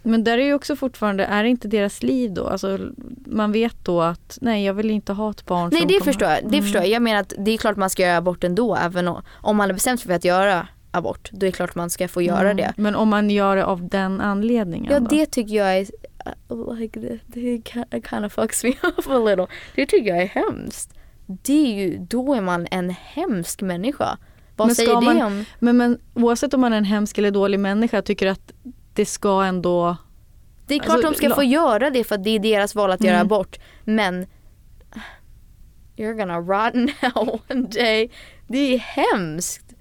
Speaker 5: Men där är ju också fortfarande, är det inte deras liv då? Alltså man vet då att nej jag vill inte ha ett barn
Speaker 4: Nej det
Speaker 5: kommer-
Speaker 4: förstår jag. Det
Speaker 5: Mm.
Speaker 4: förstår jag. Jag menar att det är klart man ska göra abort ändå. Även om, man har bestämt sig för att göra abort. Då är det klart man ska få göra
Speaker 5: Mm.
Speaker 4: det.
Speaker 5: Men om man gör det av den anledningen
Speaker 4: Ja
Speaker 5: då?
Speaker 4: det tycker jag är like, det ki- kind of fucks me (laughs) up a little. Det tycker jag är hemskt. Det är ju, då är man en hemsk människa. Vad
Speaker 5: Men
Speaker 4: säger det
Speaker 5: man-
Speaker 4: om?
Speaker 5: Men, men oavsett om man är en hemsk eller dålig människa, tycker att det ska ändå...
Speaker 4: Det är klart
Speaker 5: Alltså,
Speaker 4: de ska få göra det för att det är deras val att göra
Speaker 5: Mm.
Speaker 4: abort. Men you're gonna rot (laughs) now one day. Det är hemskt.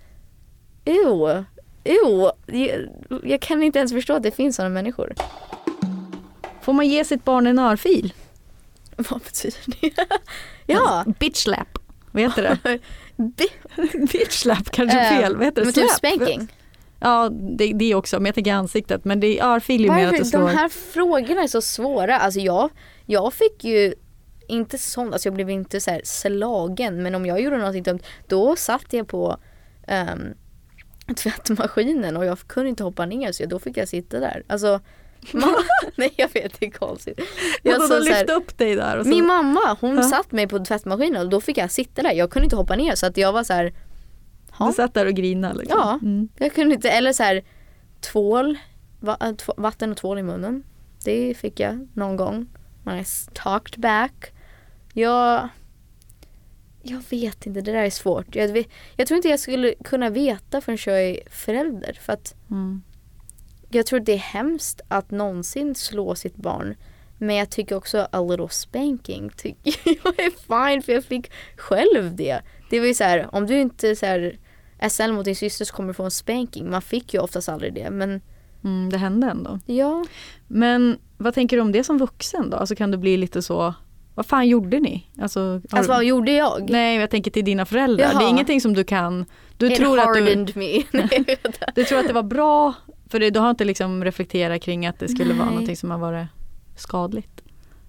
Speaker 4: Ew. Ew. Jag, jag kan inte ens förstå att det finns sådana människor.
Speaker 5: Får man ge sitt barn en örfil? (laughs)
Speaker 4: Vad betyder det? (laughs) ja.
Speaker 5: Bitch slap. Vad heter det?
Speaker 4: Bi-
Speaker 5: Bitch slap kanske är
Speaker 4: Eh,
Speaker 5: fel. Vad heter det?
Speaker 4: men typ spanking.
Speaker 5: Ja, det, det också. Men jag tänker ansiktet. Men det är örfil är ju mer att du slår.
Speaker 4: De här frågorna är så svåra. Alltså jag, jag fick ju inte sånt, alltså jag blev inte så här slagen men om jag gjorde någonting dumt då satt jag på um, tvättmaskinen och jag kunde inte hoppa ner så då fick jag sitta där. Alltså, (laughs) man, (laughs) nej jag vet det är konstigt. Jag
Speaker 5: så
Speaker 4: så
Speaker 5: lyfte upp dig där. Och så,
Speaker 4: min mamma hon
Speaker 5: Ja.
Speaker 4: satt mig på tvättmaskinen och då fick jag sitta där. Jag kunde inte hoppa ner så att jag var så här,
Speaker 5: du satt där och grinade. Liksom.
Speaker 4: Ja.
Speaker 5: Mm.
Speaker 4: jag kunde inte, eller så här tvål, äh, vatten och tvål i munnen. Det fick jag någon gång. I s- talked back. Jag, jag vet inte, det där är svårt. Jag, jag tror inte jag skulle kunna veta förrän jag är förälder. För att
Speaker 5: Mm.
Speaker 4: jag tror det är hemskt att någonsin slå sitt barn. Men jag tycker också a little spanking tycker (laughs) jag är fine för jag fick själv det. Det var ju så här, om du inte så här, snäll mot din syster så kommer du få en spanking. Man fick ju oftast aldrig det men
Speaker 5: Mm, det hände ändå.
Speaker 4: ja.
Speaker 5: Men vad tänker du om det som vuxen då? Alltså kan du bli lite så, vad fan gjorde ni? Alltså,
Speaker 4: Alltså vad gjorde jag?
Speaker 5: Nej, jag tänker till dina föräldrar.
Speaker 4: Jaha.
Speaker 5: Det är ingenting som du kan. Du
Speaker 4: It
Speaker 5: tror, att du,
Speaker 4: me. (laughs)
Speaker 5: Du tror att det var bra, för det, du har inte liksom reflekterat kring att det skulle vara
Speaker 4: Nej.
Speaker 5: någonting som har varit skadligt.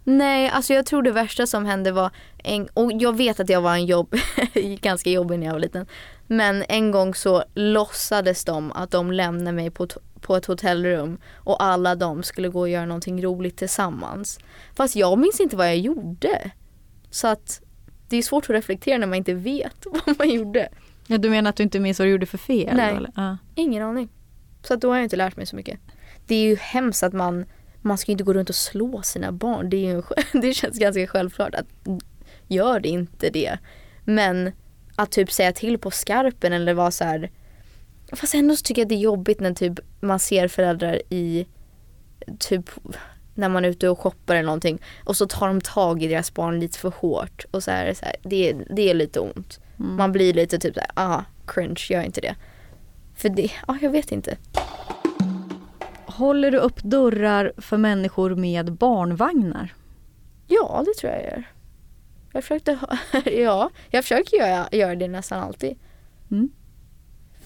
Speaker 4: Nej, alltså jag tror det värsta som hände var, en, och jag vet att jag var en jobb, (laughs) ganska jobbig när jag var liten. Men en gång så låtsades de att de lämnade mig på, på ett hotellrum och alla de skulle gå och göra någonting roligt tillsammans. Fast jag minns inte vad jag gjorde. Så att det är svårt att reflektera när man inte vet (laughs) vad man gjorde.
Speaker 5: Ja, du menar att du inte minns vad du gjorde för fel?
Speaker 4: Nej.
Speaker 5: Eller? Ja.
Speaker 4: Ingen aning. Så att då har jag inte lärt mig så mycket. Det är ju hemskt att man, man ska ju inte gå runt och slå sina barn. Det, är ju, (laughs) det känns ganska självklart att gör det inte det. Men att typ säga till på skarpen eller vara så här. Fast ändå så tycker jag det är jobbigt när typ man ser föräldrar i typ när man är ute och shoppar eller någonting och så tar de tag i deras barn lite för hårt och så är det så här, det, det är lite ont.
Speaker 5: Mm.
Speaker 4: Man blir lite typ såhär, ah cringe, gör inte det. För det, ja ah, jag vet inte.
Speaker 5: Håller du upp dörrar för människor med barnvagnar?
Speaker 4: Ja det tror jag jag gör. Jag försökte, (laughs) ja jag försöker göra, göra det nästan alltid.
Speaker 5: Mm.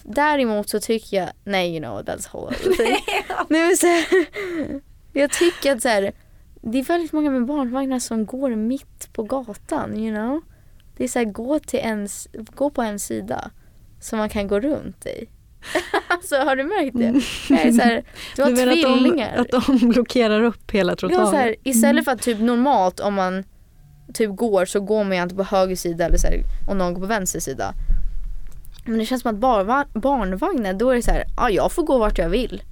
Speaker 4: Däremot så tycker jag, nej you know that's thing. (laughs) nej, men så här, jag tycker att så här, det är väldigt många med barnvagnar som går mitt på gatan you know. Det är så här, gå, till ens, gå på en sida som man kan gå runt i. (laughs) alltså har du märkt det? Jag är så här, du har
Speaker 5: du
Speaker 4: tvillingar.
Speaker 5: att de, att de blockerar upp hela
Speaker 4: Ja,
Speaker 5: trottoaren?
Speaker 4: så här, istället för att typ normalt om man typ går så går man ju antingen på höger sida eller så här, om någon går på vänster sida. Men det känns som att barva, barnvagnar då är det så här, ja jag får gå vart jag vill.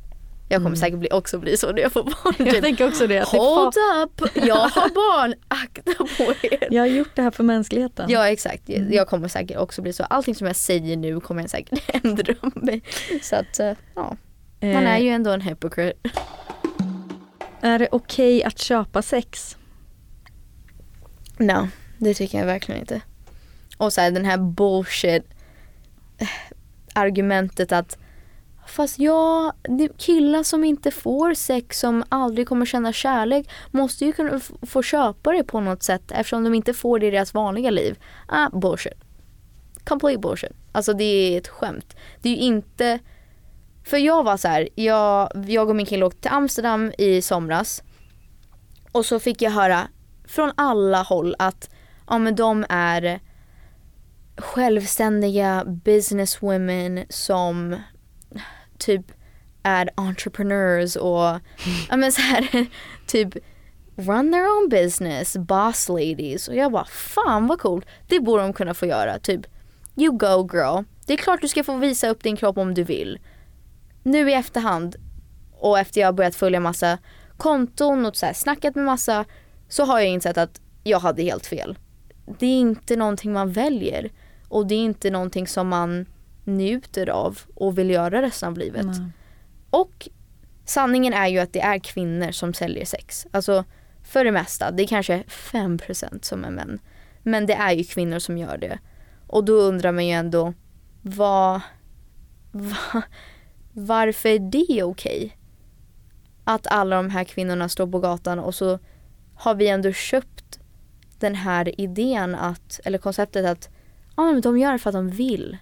Speaker 4: Jag kommer
Speaker 5: Mm.
Speaker 4: säkert bli, också bli så när jag får (laughs) barn.
Speaker 5: Jag
Speaker 4: Typ,
Speaker 5: tänker också det.
Speaker 4: Hold up, jag har (laughs) barn, akta på er.
Speaker 5: jag har gjort det här för mänskligheten.
Speaker 4: Ja exakt, jag kommer säkert också bli så. Allting som jag säger nu kommer jag säkert (laughs) ändra mig. Så att eh, ja, man
Speaker 5: Eh,
Speaker 4: är ju ändå en hypocrite.
Speaker 5: är det okej att köpa sex?
Speaker 4: No, det tycker jag verkligen inte. Och så här, den här bullshit eh, argumentet att Fast ja, killar som inte får sex, som aldrig kommer känna kärlek måste ju kunna få köpa det på något sätt eftersom de inte får det i deras vanliga liv. Ah, bullshit. Complete bullshit. Alltså det är ett skämt. Det är ju inte... För jag var så här, jag, jag och min kille åkte till Amsterdam i somras och så fick jag höra från alla håll att ja, men de är självständiga businesswomen som typ är entrepreneurs och ja, men så här, (laughs) typ run their own business, boss ladies. Och jag bara fan vad coolt, det borde de kunna få göra typ you go girl, det är klart du ska få visa upp din kropp om du vill. Nu i efterhand och efter jag har börjat följa massa konton och så här, snackat med massa så har jag insett att jag hade helt fel. Det är inte någonting man väljer och det är inte någonting som man njuter av och vill göra resten av livet.
Speaker 5: Nej.
Speaker 4: Och sanningen är ju att det är kvinnor som säljer sex. Alltså för det mesta, det är kanske 5% som är män. Men det är ju kvinnor som gör det. Och då undrar man ju ändå, vad, va, varför är det okej? Att alla de här kvinnorna står på gatan och så har vi ändå köpt den här idén att, eller konceptet att ja, men de gör det för att de vill.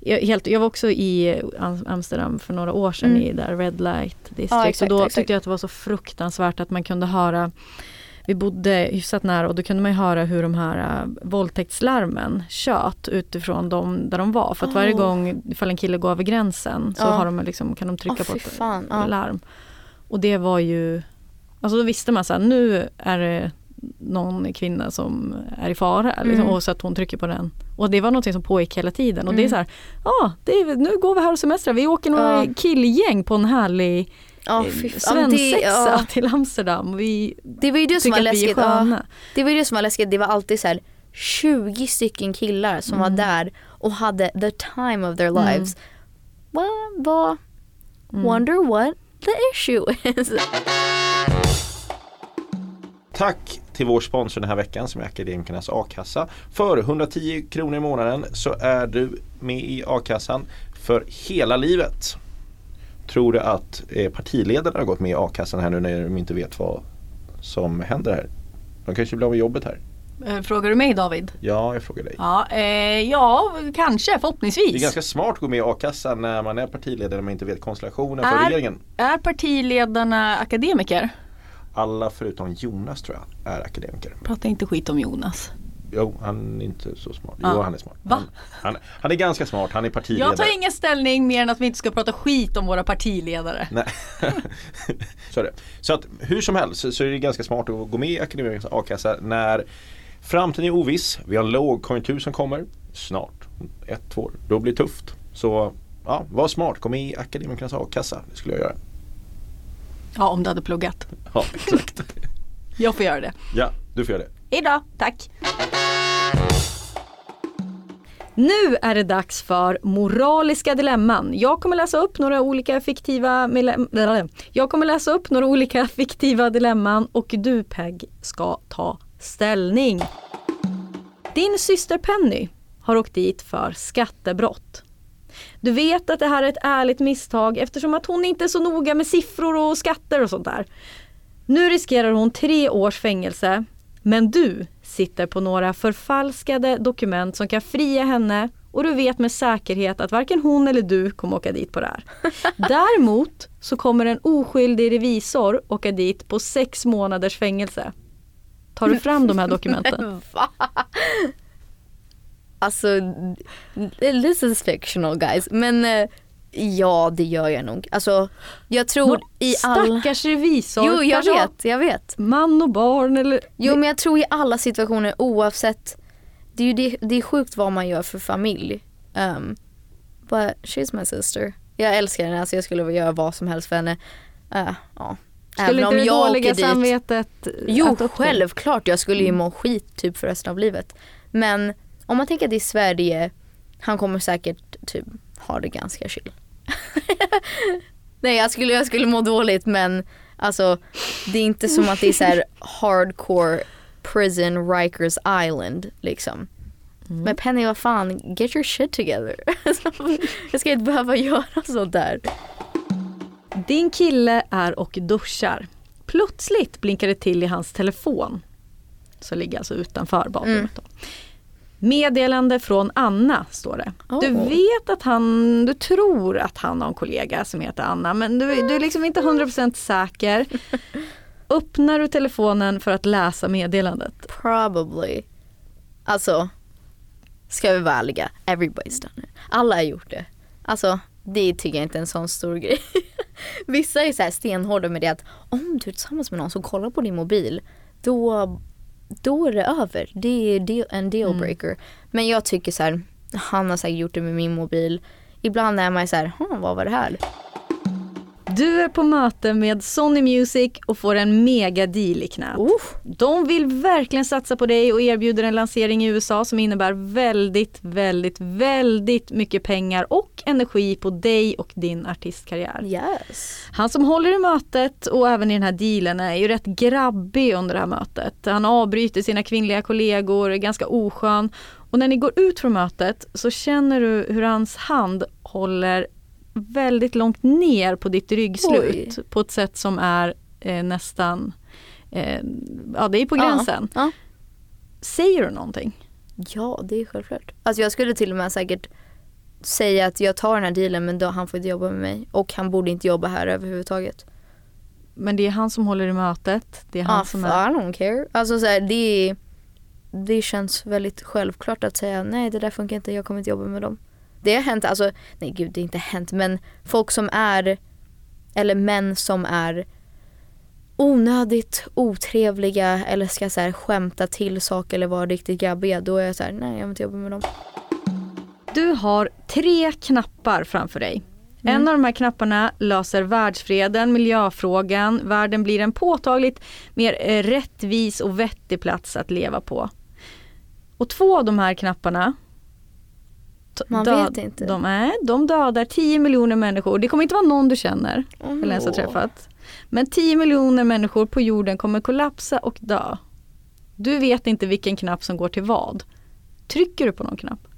Speaker 5: Jag, helt, jag var också i Am- Amsterdam för några år sedan
Speaker 4: Mm.
Speaker 5: i där Red Light District
Speaker 4: Ja, exakt,
Speaker 5: och då
Speaker 4: exakt.
Speaker 5: tyckte jag att det var så fruktansvärt att man kunde höra vi bodde hyfsat nära och då kunde man ju höra hur de här uh, våldtäktslarmen tjöt utifrån de, där de var. För att varje
Speaker 4: Oh.
Speaker 5: gång ifall en kille går över gränsen så
Speaker 4: Ja.
Speaker 5: har de liksom, kan de trycka
Speaker 4: Åh,
Speaker 5: på ett
Speaker 4: fan,
Speaker 5: larm. Och det var ju, alltså då visste man här, nu är det någon kvinna som är i fara liksom,
Speaker 4: Mm.
Speaker 5: och så att hon trycker på den. Och det var något som pågick hela tiden och det är
Speaker 4: Mm.
Speaker 5: så här, ja ah, nu går vi här och semestrar, vi åker några
Speaker 4: Ja.
Speaker 5: killgäng på en härlig
Speaker 4: det-
Speaker 5: svensexa
Speaker 4: ja.
Speaker 5: till Amsterdam. Vi
Speaker 4: Det var ju det som var
Speaker 5: att
Speaker 4: läskigt. Ja, det var ju det som var läskigt. Det var alltid så här 20 stycken killar som
Speaker 5: Mm.
Speaker 4: var där och hade the time of their lives. Vad var,
Speaker 5: Mm.
Speaker 4: wonder what the issue is.
Speaker 6: Tack till vår sponsor den här veckan som är Akademikernas a-kassa. För 110 kronor i månaden så är du med i a-kassan för hela livet. Tror du att eh, partiledarna har gått med i a-kassan här nu när de inte vet vad som händer här? De kanske blir av med jobbet här.
Speaker 5: Eh, Frågar du mig David?
Speaker 6: Ja, jag frågar dig.
Speaker 5: Ja, eh, ja kanske förhoppningsvis.
Speaker 6: Det är ganska smart att gå med i a-kassan när man är partiledare man inte vet konstellationen för
Speaker 5: Är-
Speaker 6: regeringen.
Speaker 5: Är partiledarna akademiker?
Speaker 6: Alla förutom Jonas tror jag är akademiker.
Speaker 5: Prata inte skit om Jonas.
Speaker 6: Jo, han är inte så smart. Jo, han är smart. Han, han, han är ganska smart, han är partiledare.
Speaker 5: Jag tar ingen ställning mer än att vi inte ska prata skit om våra partiledare.
Speaker 6: Nej. (laughs) så det. Så att hur som helst så så är det ganska smart att gå med i Akademikernas a-kassa när framtiden är oviss. Vi har en lågkonjunktur som kommer snart. Ett, två år. Då blir det tufft. Så ja, var smart. Gå med i Akademikernas a-kassa. Det skulle jag göra.
Speaker 5: Ja, om du hade pluggat.
Speaker 6: Ja, exakt. (laughs)
Speaker 5: Jag får göra det.
Speaker 6: ja, du får göra det.
Speaker 5: Hejdå, tack. Nu är det dags för moraliska dilemman. Jag kommer läsa upp några olika fiktiva (laughs) Jag kommer läsa upp några olika (laughs) fiktiva dilemman och du Peg ska ta ställning. Din syster Penny har åkt dit för skattebrott. Du vet att det här är ett ärligt misstag eftersom att hon inte är så noga med siffror och skatter och sånt där. Nu riskerar hon tre års fängelse men du sitter på några förfalskade dokument som kan fria henne och du vet med säkerhet att varken hon eller du kommer åka dit på det här. (laughs) Däremot så kommer en oskyldig revisor åka dit på sex månaders fängelse. Tar du fram de här dokumenten? (laughs)
Speaker 4: Alltså, this is fictional guys. Men eh, ja, det gör jag nog. Alltså, jag tror
Speaker 5: Nå,
Speaker 4: i alla...
Speaker 5: Stackars revisor.
Speaker 4: Jo, jag vet, jag vet.
Speaker 5: Man och barn eller...
Speaker 4: Jo, men jag tror i alla situationer oavsett. Det är ju det, det är sjukt vad man gör för familj. Um, but she's my sister. Jag älskar henne, alltså jag skulle göra vad som helst för henne. Uh, ja.
Speaker 5: Skulle inte det dåliga samvetet
Speaker 4: Jo, självklart. Jag skulle ju må skit typ för resten av livet. Men om man tänker att det är Sverige, han kommer säkert typ ha det ganska chill. (laughs) Nej jag skulle, jag skulle må dåligt men alltså det är inte som att det är så här hardcore prison Rikers Island liksom. Men Penny vad fan, get your shit together. (laughs) jag ska inte behöva göra sånt där.
Speaker 5: Din kille är och duschar. Plötsligt blinkar det till i hans telefon. Som ligger alltså utanför badrummet. Då. Meddelande från Anna står det. Du
Speaker 4: Oh.
Speaker 5: vet att han, du tror att han har en kollega som heter Anna men du, du är liksom inte 100% säker. (laughs) Öppnar du telefonen för att läsa meddelandet?
Speaker 4: Probably. Alltså, ska vi vara ärliga, everybody's done it. Alla har gjort det. Alltså, det tycker jag inte är en sån stor grej. (laughs) Vissa är så här stenhårda med det att om du är tillsammans med någon som kollar på din mobil, då, då är det över. Det är en dealbreaker. Men jag tycker så här, han har säkert gjort det med min mobil. Ibland är man ju så här, "Hm, vad var det här?
Speaker 5: Du är på möte med Sony Music och får en mega deal i knät. De vill verkligen satsa på dig och erbjuder en lansering i USA som innebär väldigt, väldigt, väldigt mycket pengar och energi på dig och din artistkarriär.
Speaker 4: Yes.
Speaker 5: Han som håller i mötet och även i den här dealen är ju rätt grabbig under det här mötet. Han avbryter sina kvinnliga kollegor, är ganska oskön. Och när ni går ut från mötet så känner du hur hans hand håller väldigt långt ner på ditt ryggslut
Speaker 4: Oj.
Speaker 5: på ett sätt som är eh, nästan, eh, ja det är på gränsen.
Speaker 4: Ja,
Speaker 5: Säger du någonting?
Speaker 4: Ja, det är självklart. Alltså jag skulle till och med säkert säga att jag tar den här dealen men då han får inte jobba med mig och han borde inte jobba här överhuvudtaget.
Speaker 5: Men det är han som håller i mötet. Det är han
Speaker 4: Ah,
Speaker 5: som
Speaker 4: I
Speaker 5: är...
Speaker 4: don't care. Alltså så här, det, det känns väldigt självklart att säga nej det där funkar inte, jag kommer inte jobba med dem. Det har hänt, alltså nej gud det har inte hänt men folk som är, eller män som är onödigt otrevliga eller ska så här, skämta till saker eller vara riktigt grabbiga då är jag så här, nej jag vill inte jobba med dem.
Speaker 5: Du har tre knappar framför dig. En av de här knapparna löser världsfreden, miljöfrågan, världen blir en påtagligt mer eh, rättvis och vettig plats att leva på. Och två av de här knapparna
Speaker 4: Man vet inte.
Speaker 5: De, är, de dödar 10 miljoner människor. Det kommer inte vara någon du känner eller ens har träffat. Men 10 miljoner människor på jorden kommer kollapsa och dö. Du vet inte vilken knapp som går till vad. Trycker du på någon knapp?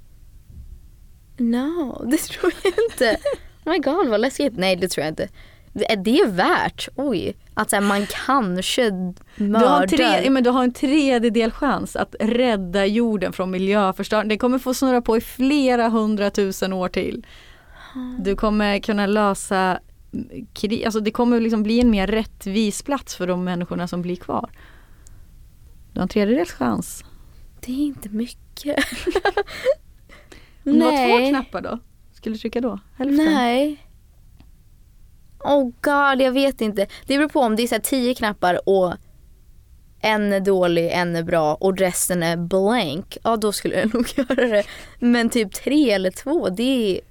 Speaker 4: No, (laughs) det tror jag inte. Oh my god vad läskigt. Nej det tror jag inte. Det är det värt, oj, att här, man kanske
Speaker 5: Du har, en tre,
Speaker 4: mördar.
Speaker 5: men du har en tredjedel chans att rädda jorden från miljöförstöring. Det kommer få snurra på i flera hundratusen år till. Du kommer kunna lösa krig, alltså det kommer liksom bli en mer rättvis plats för de människorna som blir kvar. Du har en tredjedels chans.
Speaker 4: Det är inte mycket. (laughs)
Speaker 5: Om du har två knappar då? Skulle du trycka då? Hälften?
Speaker 4: Nej. Oh god, jag vet inte. Det beror på om det är så tio knappar och en är dålig, en är bra och resten är blank. Ja då skulle jag (laughs) nog göra det. Men typ tre eller två, det är,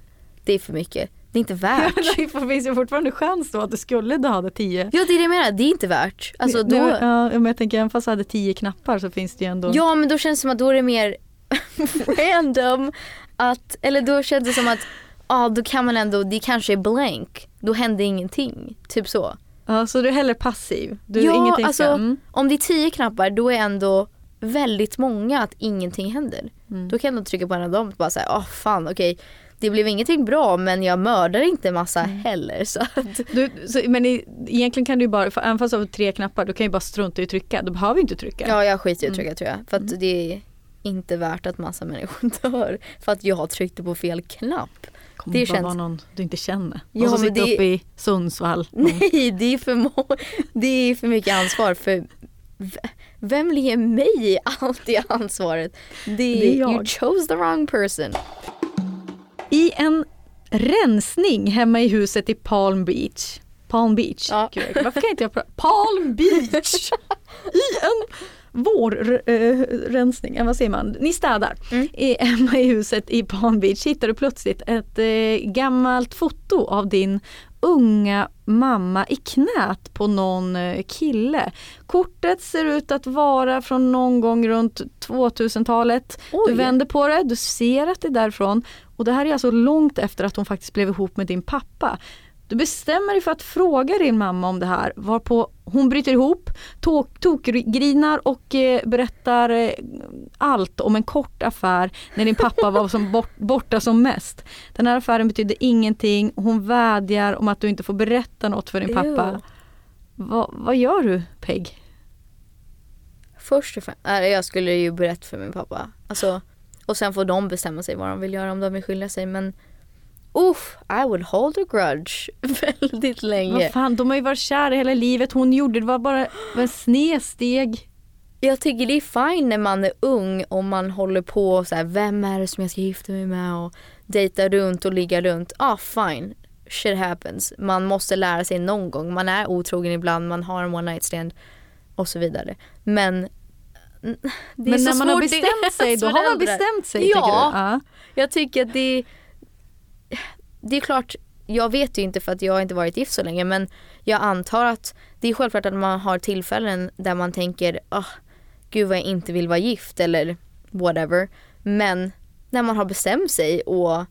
Speaker 4: det är för mycket. Det är inte värt. (laughs)
Speaker 5: det finns ju fortfarande chans då att du skulle döda tio.
Speaker 4: Ja det är det jag menar, det är inte värt. Alltså, då,
Speaker 5: Nej, ja, men jag tänker även fast du hade tio knappar så finns det ju ändå
Speaker 4: Ja men då känns det som att då är det mer (laughs) random att, eller då känns det som att ja då kan man ändå, det kanske är blank. Då händer ingenting. Typ så.
Speaker 5: Ja, så du är hellre passiv? Du,
Speaker 4: ja,
Speaker 5: ingenting
Speaker 4: alltså
Speaker 5: mm.
Speaker 4: om det är tio knappar då är ändå väldigt många att ingenting händer.
Speaker 5: Mm.
Speaker 4: Då kan jag trycka på en av dem och bara säga, åh fan okej. Det blev ingenting bra men jag mördar inte massa
Speaker 5: Mm.
Speaker 4: heller. (laughs) Så att,
Speaker 5: Du, så, men i, egentligen kan du ju bara, för även fast du har tre knappar, du kan ju bara strunta i att trycka. Du behöver inte trycka.
Speaker 4: ja jag skiter i att
Speaker 5: Mm.
Speaker 4: trycka tror jag. För att det är inte värt att massa människor (laughs) dör. För att jag tryckte på fel knapp.
Speaker 5: kommer
Speaker 4: det känns-
Speaker 5: vara någon du inte känner.
Speaker 4: Ja,
Speaker 5: och så sitter
Speaker 4: det-
Speaker 5: uppe i Sundsvall. (laughs)
Speaker 4: Nej, det är för, må- det är för mycket ansvar. För vem ger mig allt det ansvaret? Det,
Speaker 5: Det är jag.
Speaker 4: You chose the wrong person.
Speaker 5: I en rensning hemma i huset i Palm Beach. Palm Beach.
Speaker 4: Ja.
Speaker 5: Gud, varför kan inte jag prata? Palm Beach! (laughs) I en vårrensning, äh, vad säger man? Ni städar.
Speaker 4: Mm.
Speaker 5: I, hemma i huset i Palm Beach hittar du plötsligt ett eh, gammalt foto av din unga mamma i knät på någon eh, kille. Kortet ser ut att vara från någon gång runt 2000-talet. Du vänder på det, du ser att det är därifrån. Och det här är alltså långt efter att hon faktiskt blev ihop med din pappa. Du bestämmer dig för att fråga din mamma om det här varpå hon bryter ihop, tok- tokgrinar och eh, berättar eh, allt om en kort affär när din pappa var som bort, (laughs) borta som mest. Den här affären betydde ingenting hon vädjar om att du inte får berätta något för din pappa. Va, vad gör du Peg?
Speaker 4: Först och främst, jag skulle ju berätta för min pappa. Alltså, och sen får de bestämma sig vad de vill göra om de vill skilja sig. Men uff, I would hold a grudge (laughs) väldigt länge.
Speaker 5: Vad fan, de har ju varit kära hela livet. Hon gjorde det var bara en snedsteg.
Speaker 4: Jag tycker det är fine när man är ung och man håller på och så här, vem är det som jag ska gifta mig med och dejta runt och ligga runt. Ja, ah, fine. Shit happens. Man måste lära sig någon gång. Man är otrogen ibland, man har en one night stand och så vidare. Men det är
Speaker 5: Men
Speaker 4: så
Speaker 5: när man har
Speaker 4: är
Speaker 5: bestämt sig, då (laughs) har man bestämt sig.
Speaker 4: Ja.
Speaker 5: tycker du? ja.
Speaker 4: Jag tycker att det Det är klart, jag vet ju inte för att jag inte varit gift så länge men jag antar att det är självklart att man har tillfällen där man tänker ah, gud vad jag inte vill vara gift eller whatever. Men när man har bestämt sig och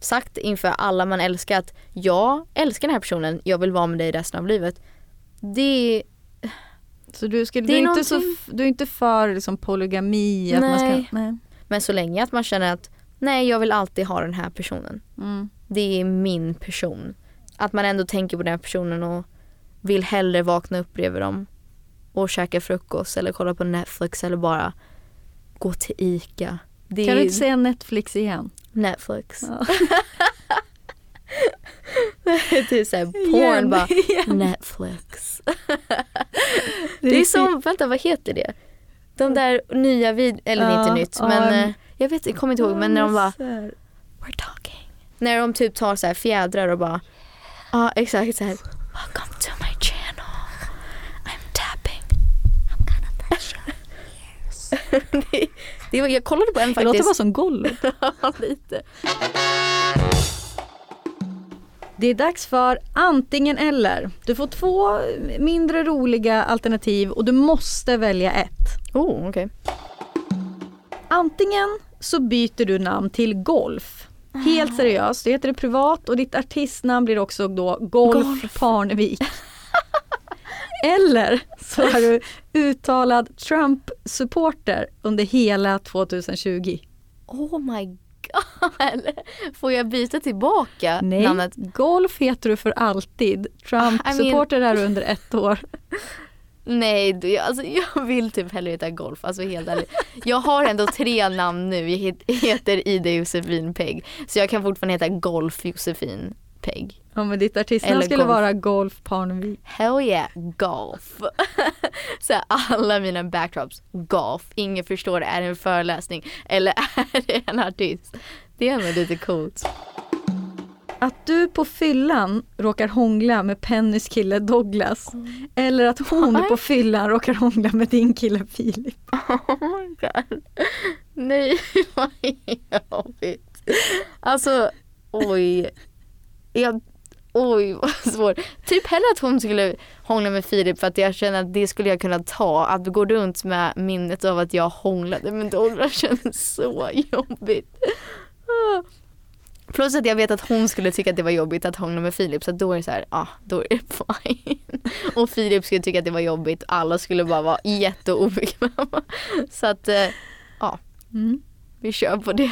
Speaker 4: sagt inför alla man älskar att jag älskar den här personen, jag vill vara med dig resten av livet. Det
Speaker 5: Så du, skulle,
Speaker 4: Det
Speaker 5: du, är
Speaker 4: är
Speaker 5: inte så,
Speaker 4: någonting-
Speaker 5: du är inte för liksom, polygami? Att man ska, nej.
Speaker 4: Men så länge att man känner att nej jag vill alltid ha den här personen.
Speaker 5: Mm.
Speaker 4: Det är min person. Att man ändå tänker på den här personen och vill hellre vakna upp bredvid dem och käka frukost eller kolla på Netflix eller bara gå till ICA. Det
Speaker 5: Kan du inte säga Netflix igen?
Speaker 4: Netflix.
Speaker 5: Ja. (laughs) (laughs)
Speaker 4: det är såhär porn
Speaker 5: Igen,
Speaker 4: bara
Speaker 5: igen.
Speaker 4: Netflix. Det är som, vänta vad heter det? De där nya vid, eller
Speaker 5: Ja,
Speaker 4: inte nytt
Speaker 5: ja,
Speaker 4: men
Speaker 5: en-
Speaker 4: eh, jag vet jag kommer inte ihåg men när de bara. We're talking. När de typ tar så här fjädrar och bara Ja exakt så här. Welcome to my channel. I'm tapping. I'm gonna touch your ears. (laughs) det, det var, jag kollade på en
Speaker 5: Det låter bara
Speaker 4: faktiskt.
Speaker 5: som Gollo. (laughs)
Speaker 4: Ja, lite.
Speaker 5: Det är dags för antingen eller. Du får två mindre roliga alternativ och du måste välja ett.
Speaker 4: Oh okej.
Speaker 5: Antingen så byter du namn till Golf. Helt seriöst, det heter det privat och ditt artistnamn blir också då Golf,
Speaker 4: Golf. (laughs)
Speaker 5: Parnevik. Eller så är du uttalad Trump-supporter under hela 2020.
Speaker 4: Oh my god. Får jag byta tillbaka
Speaker 5: Nej,
Speaker 4: namnet?
Speaker 5: Golf heter du för alltid. Trump-supporter är du under ett år. (laughs)
Speaker 4: Nej, du, jag- alltså, jag vill typ hellre heta Golf, alltså helt ärligt. Jag har ändå tre namn nu, jag het- heter Ida Josefin Pegg. Så jag kan fortfarande heta Golf Josefin Pegg.
Speaker 5: Ja, men ditt artistnamn skulle
Speaker 4: Golf.
Speaker 5: vara Golf Parnevik.
Speaker 4: Hell yeah, golf. (laughs) så här, alla mina backdrops, golf. Ingen förstår, är det en föreläsning eller (laughs) är det en artist? Det är ändå lite coolt.
Speaker 5: Att du på fyllan råkar hångla med Pennys kille Douglas. Eller att hon
Speaker 4: Nej. (laughs)
Speaker 5: på fyllan råkar hångla med din kille Filip. (laughs)
Speaker 4: Oh my god. Nej, (laughs) vad jobbigt. Alltså, oj. Jag, Oj vad svårt. Typ hellre att hon skulle hångla med Filip för att jag känner att det skulle jag kunna ta. Att gå runt med minnet av att jag hånglade med Dora känns så jobbigt. Ah. Plus att jag vet att hon skulle tycka att det var jobbigt att hångla med Filip så då är det så här, ja ah, då är det fine. Och Filip skulle tycka att det var jobbigt alla skulle bara vara jätteobekväma. Så att, eh, ja,
Speaker 5: Mm.
Speaker 4: vi kör på det.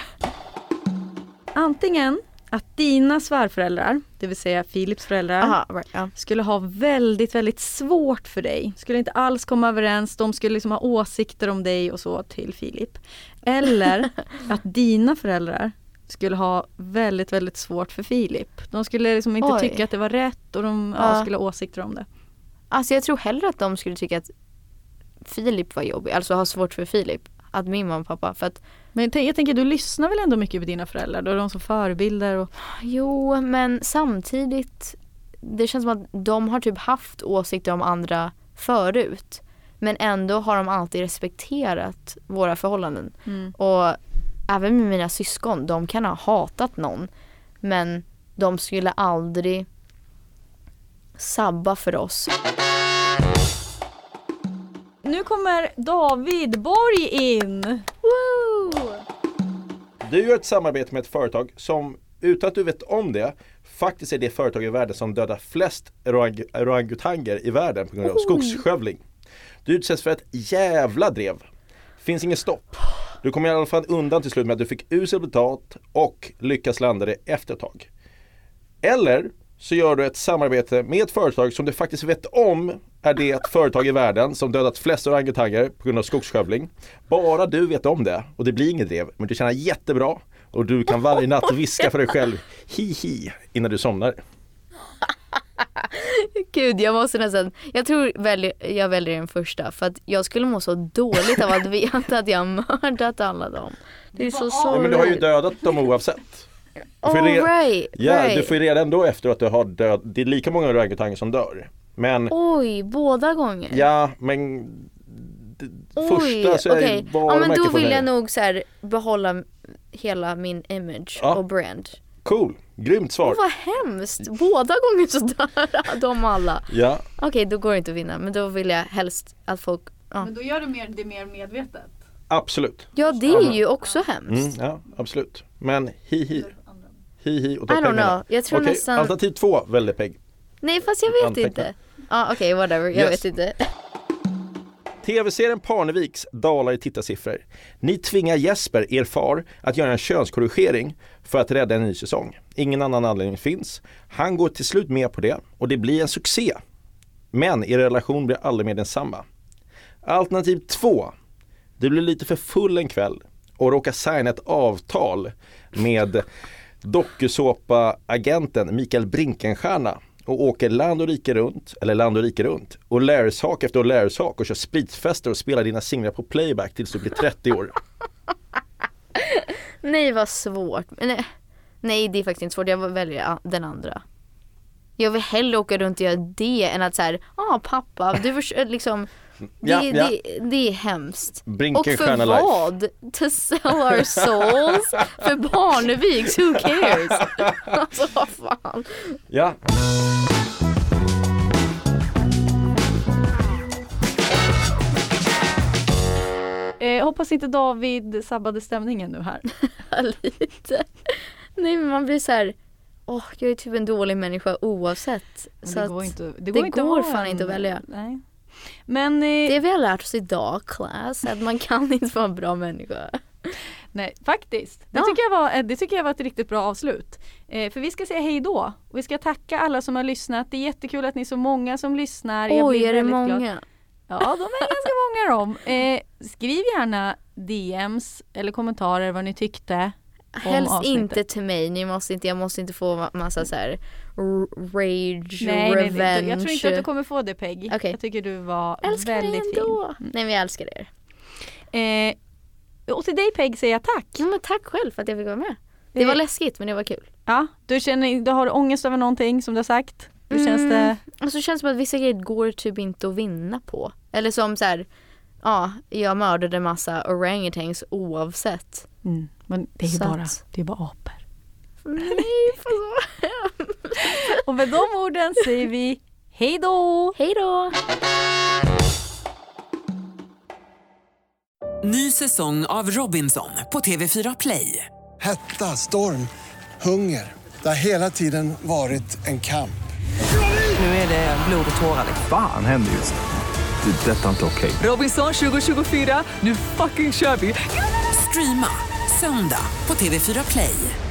Speaker 5: Antingen att dina svärföräldrar, det vill säga Philips föräldrar,
Speaker 4: Aha, right, ja.
Speaker 5: skulle ha väldigt, väldigt svårt för dig. Skulle inte alls komma överens, de skulle liksom ha åsikter om dig och så till Filip. Eller (laughs) att dina föräldrar skulle ha väldigt, väldigt svårt för Filip. De skulle liksom inte
Speaker 4: Oj.
Speaker 5: tycka att det var rätt och de ja,
Speaker 4: Ja.
Speaker 5: skulle ha åsikter om det.
Speaker 4: Alltså jag tror hellre att de skulle tycka att Filip var jobbig, alltså ha svårt för Filip. Att min mamma och pappa, för att
Speaker 5: Men jag tänker, du lyssnar väl ändå mycket på dina föräldrar? Då är de som förebilder och
Speaker 4: Jo, men samtidigt det känns som att de har typ haft åsikter om andra förut. Men ändå har de alltid respekterat våra förhållanden. Och även med mina syskon, de kan ha hatat någon. Men de skulle aldrig sabba för oss.
Speaker 5: Nu kommer David Borg in!
Speaker 4: Woo!
Speaker 6: Du gör ett samarbete med ett företag som utan att du vet om det faktiskt är det företag i världen som dödar flest orang- orangutanger i världen på grund av skogsskövling. Du utsätts för ett jävla drev. Finns ingen stopp. Du kom i alla fall undan till slut med att du fick usel betalt och lyckas landa det efter ett tag. Eller så gör du ett samarbete med ett företag som du faktiskt vet om är det företag i världen som dödat flest orangutanger på grund av skogsskövling. Bara du vet om det och det blir inget drev men du tjänar jättebra och du kan varje natt viska för dig själv hi-hi innan du somnar. (laughs)
Speaker 4: Gud jag måste nästan, jag tror välj, jag väljer den första för att jag skulle må så dåligt av att veta att jag har mördat alla dem. Det är så
Speaker 6: Ja,
Speaker 4: sorgligt.
Speaker 6: men du har ju dödat dem oavsett. Du får
Speaker 4: Oh,
Speaker 6: re-
Speaker 4: right,
Speaker 6: Ja,
Speaker 4: right.
Speaker 6: du får ju reda ändå efter att du har död. Det är lika många orangutanger som dör. Men
Speaker 4: Oj, båda gånger?
Speaker 6: ja, men
Speaker 4: Oj,
Speaker 6: första så är det bara
Speaker 4: Ja men då vill jag nog så här behålla hela min image
Speaker 6: Ja.
Speaker 4: och brand.
Speaker 6: Cool, grymt svar.
Speaker 4: Åh, vad hemskt! Båda gånger så dör de alla.
Speaker 6: Ja,
Speaker 4: Okej, då går det inte att vinna men då vill jag helst att folk ja.
Speaker 5: då gör du mer, det mer medvetet.
Speaker 6: absolut.
Speaker 4: ja, det är ju också
Speaker 6: Mm,
Speaker 4: hemskt.
Speaker 6: ja, absolut. Men hi-hi. Hi-hi och ta
Speaker 4: I don't
Speaker 6: pengarna.
Speaker 4: know. Jag tror
Speaker 6: Okej,
Speaker 4: nästan-
Speaker 6: alternativ två, väldigt pegg.
Speaker 4: Nej fast jag vet
Speaker 6: Anteckna.
Speaker 4: inte. Ja okej, whatever. Jag
Speaker 6: Yes.
Speaker 4: vet inte.
Speaker 6: TV-serien Parneviks dalar i tittarsiffror. Ni tvingar Jesper, er far, att göra en könskorrigering för att rädda en ny säsong. Ingen annan anledning finns. Han går till slut med på det och det blir en succé. Men er relation blir aldrig mer densamma. Alternativ 2. Du blir lite för full en kväll och råkar signa ett avtal med dokusåpa-agenten Mikael Brinkenstierna och åker land och rike runt, eller land och rike runt och lärarsak efter lärarsak och kör spritfester och spelar dina singlar på playback tills du blir 30 år. (laughs)
Speaker 4: Nej vad svårt. Nej, eh, nej det är faktiskt inte svårt. Jag väljer den andra. Jag vill hellre åka runt och göra det än att såhär, ja ah, pappa, du försöker eh, liksom det,
Speaker 6: Ja, ja.
Speaker 4: Det, det är hemskt. Och
Speaker 6: Brinkenstierna
Speaker 4: för
Speaker 6: life.
Speaker 4: vad? To sell our souls? för Barneviks, who cares? (laughs) alltså vad fan.
Speaker 6: Ja,
Speaker 5: Eh, hoppas inte David sabbade stämningen nu här. (laughs)
Speaker 4: Lite. Nej men man blir så här. åh jag är typ en dålig människa oavsett.
Speaker 5: Men
Speaker 4: Så
Speaker 5: det
Speaker 4: att
Speaker 5: går inte, det
Speaker 4: det
Speaker 5: går, inte att
Speaker 4: går fan
Speaker 5: en-
Speaker 4: inte att välja.
Speaker 5: Nej. Men eh,
Speaker 4: det vi har lärt oss idag class, att man kan inte vara en bra människa.
Speaker 5: nej, faktiskt. Det,
Speaker 4: Ja.
Speaker 5: tycker jag var, eh, det tycker jag var ett riktigt bra avslut. Eh, för vi ska säga hej då. Vi ska tacka alla som har lyssnat. Det är jättekul att ni är så många som lyssnar. Jag
Speaker 4: Oj
Speaker 5: blir
Speaker 4: är det
Speaker 5: väldigt glad.
Speaker 4: många?
Speaker 5: Ja, de är ganska många de. Eh, skriv gärna DMs eller kommentarer vad ni tyckte.
Speaker 4: Helst
Speaker 5: avsnittet.
Speaker 4: inte till mig, ni måste inte, jag måste inte få ma- massa så här rage,
Speaker 5: Nej,
Speaker 4: revenge.
Speaker 5: nej, jag tror inte att du kommer få det Peg.
Speaker 4: Okej.
Speaker 5: Jag tycker du var
Speaker 4: älskar
Speaker 5: väldigt
Speaker 4: dig ändå. Nej men jag älskar er.
Speaker 5: fin. Eh, och till dig Peg säger jag tack.
Speaker 4: Ja, men tack själv för att jag fick vara med. Det var
Speaker 5: Eh,
Speaker 4: läskigt men det var kul.
Speaker 5: Ja, du, känner, du har ångest över någonting som du har sagt. Hur känns det?
Speaker 4: Mm. Och så känns det som att vissa grejer går typ inte att vinna på. Eller som så här, ja, jag mördade massa orangutans oavsett.
Speaker 5: Mm. Men det är ju bara, det är bara apor.
Speaker 4: Nej, för.
Speaker 5: Och med de orden säger vi hej då!
Speaker 4: Hej då!
Speaker 1: Ny säsong av Robinson på TV4 Play.
Speaker 2: Hetta, storm, hunger. Det har hela tiden varit en kamp.
Speaker 1: Nu är det blod och tårar.
Speaker 3: Fan händer just nu. Det. är Detta är inte okej.
Speaker 1: Robinson 2024, nu fucking kör vi! Streama söndag på TV4 Play.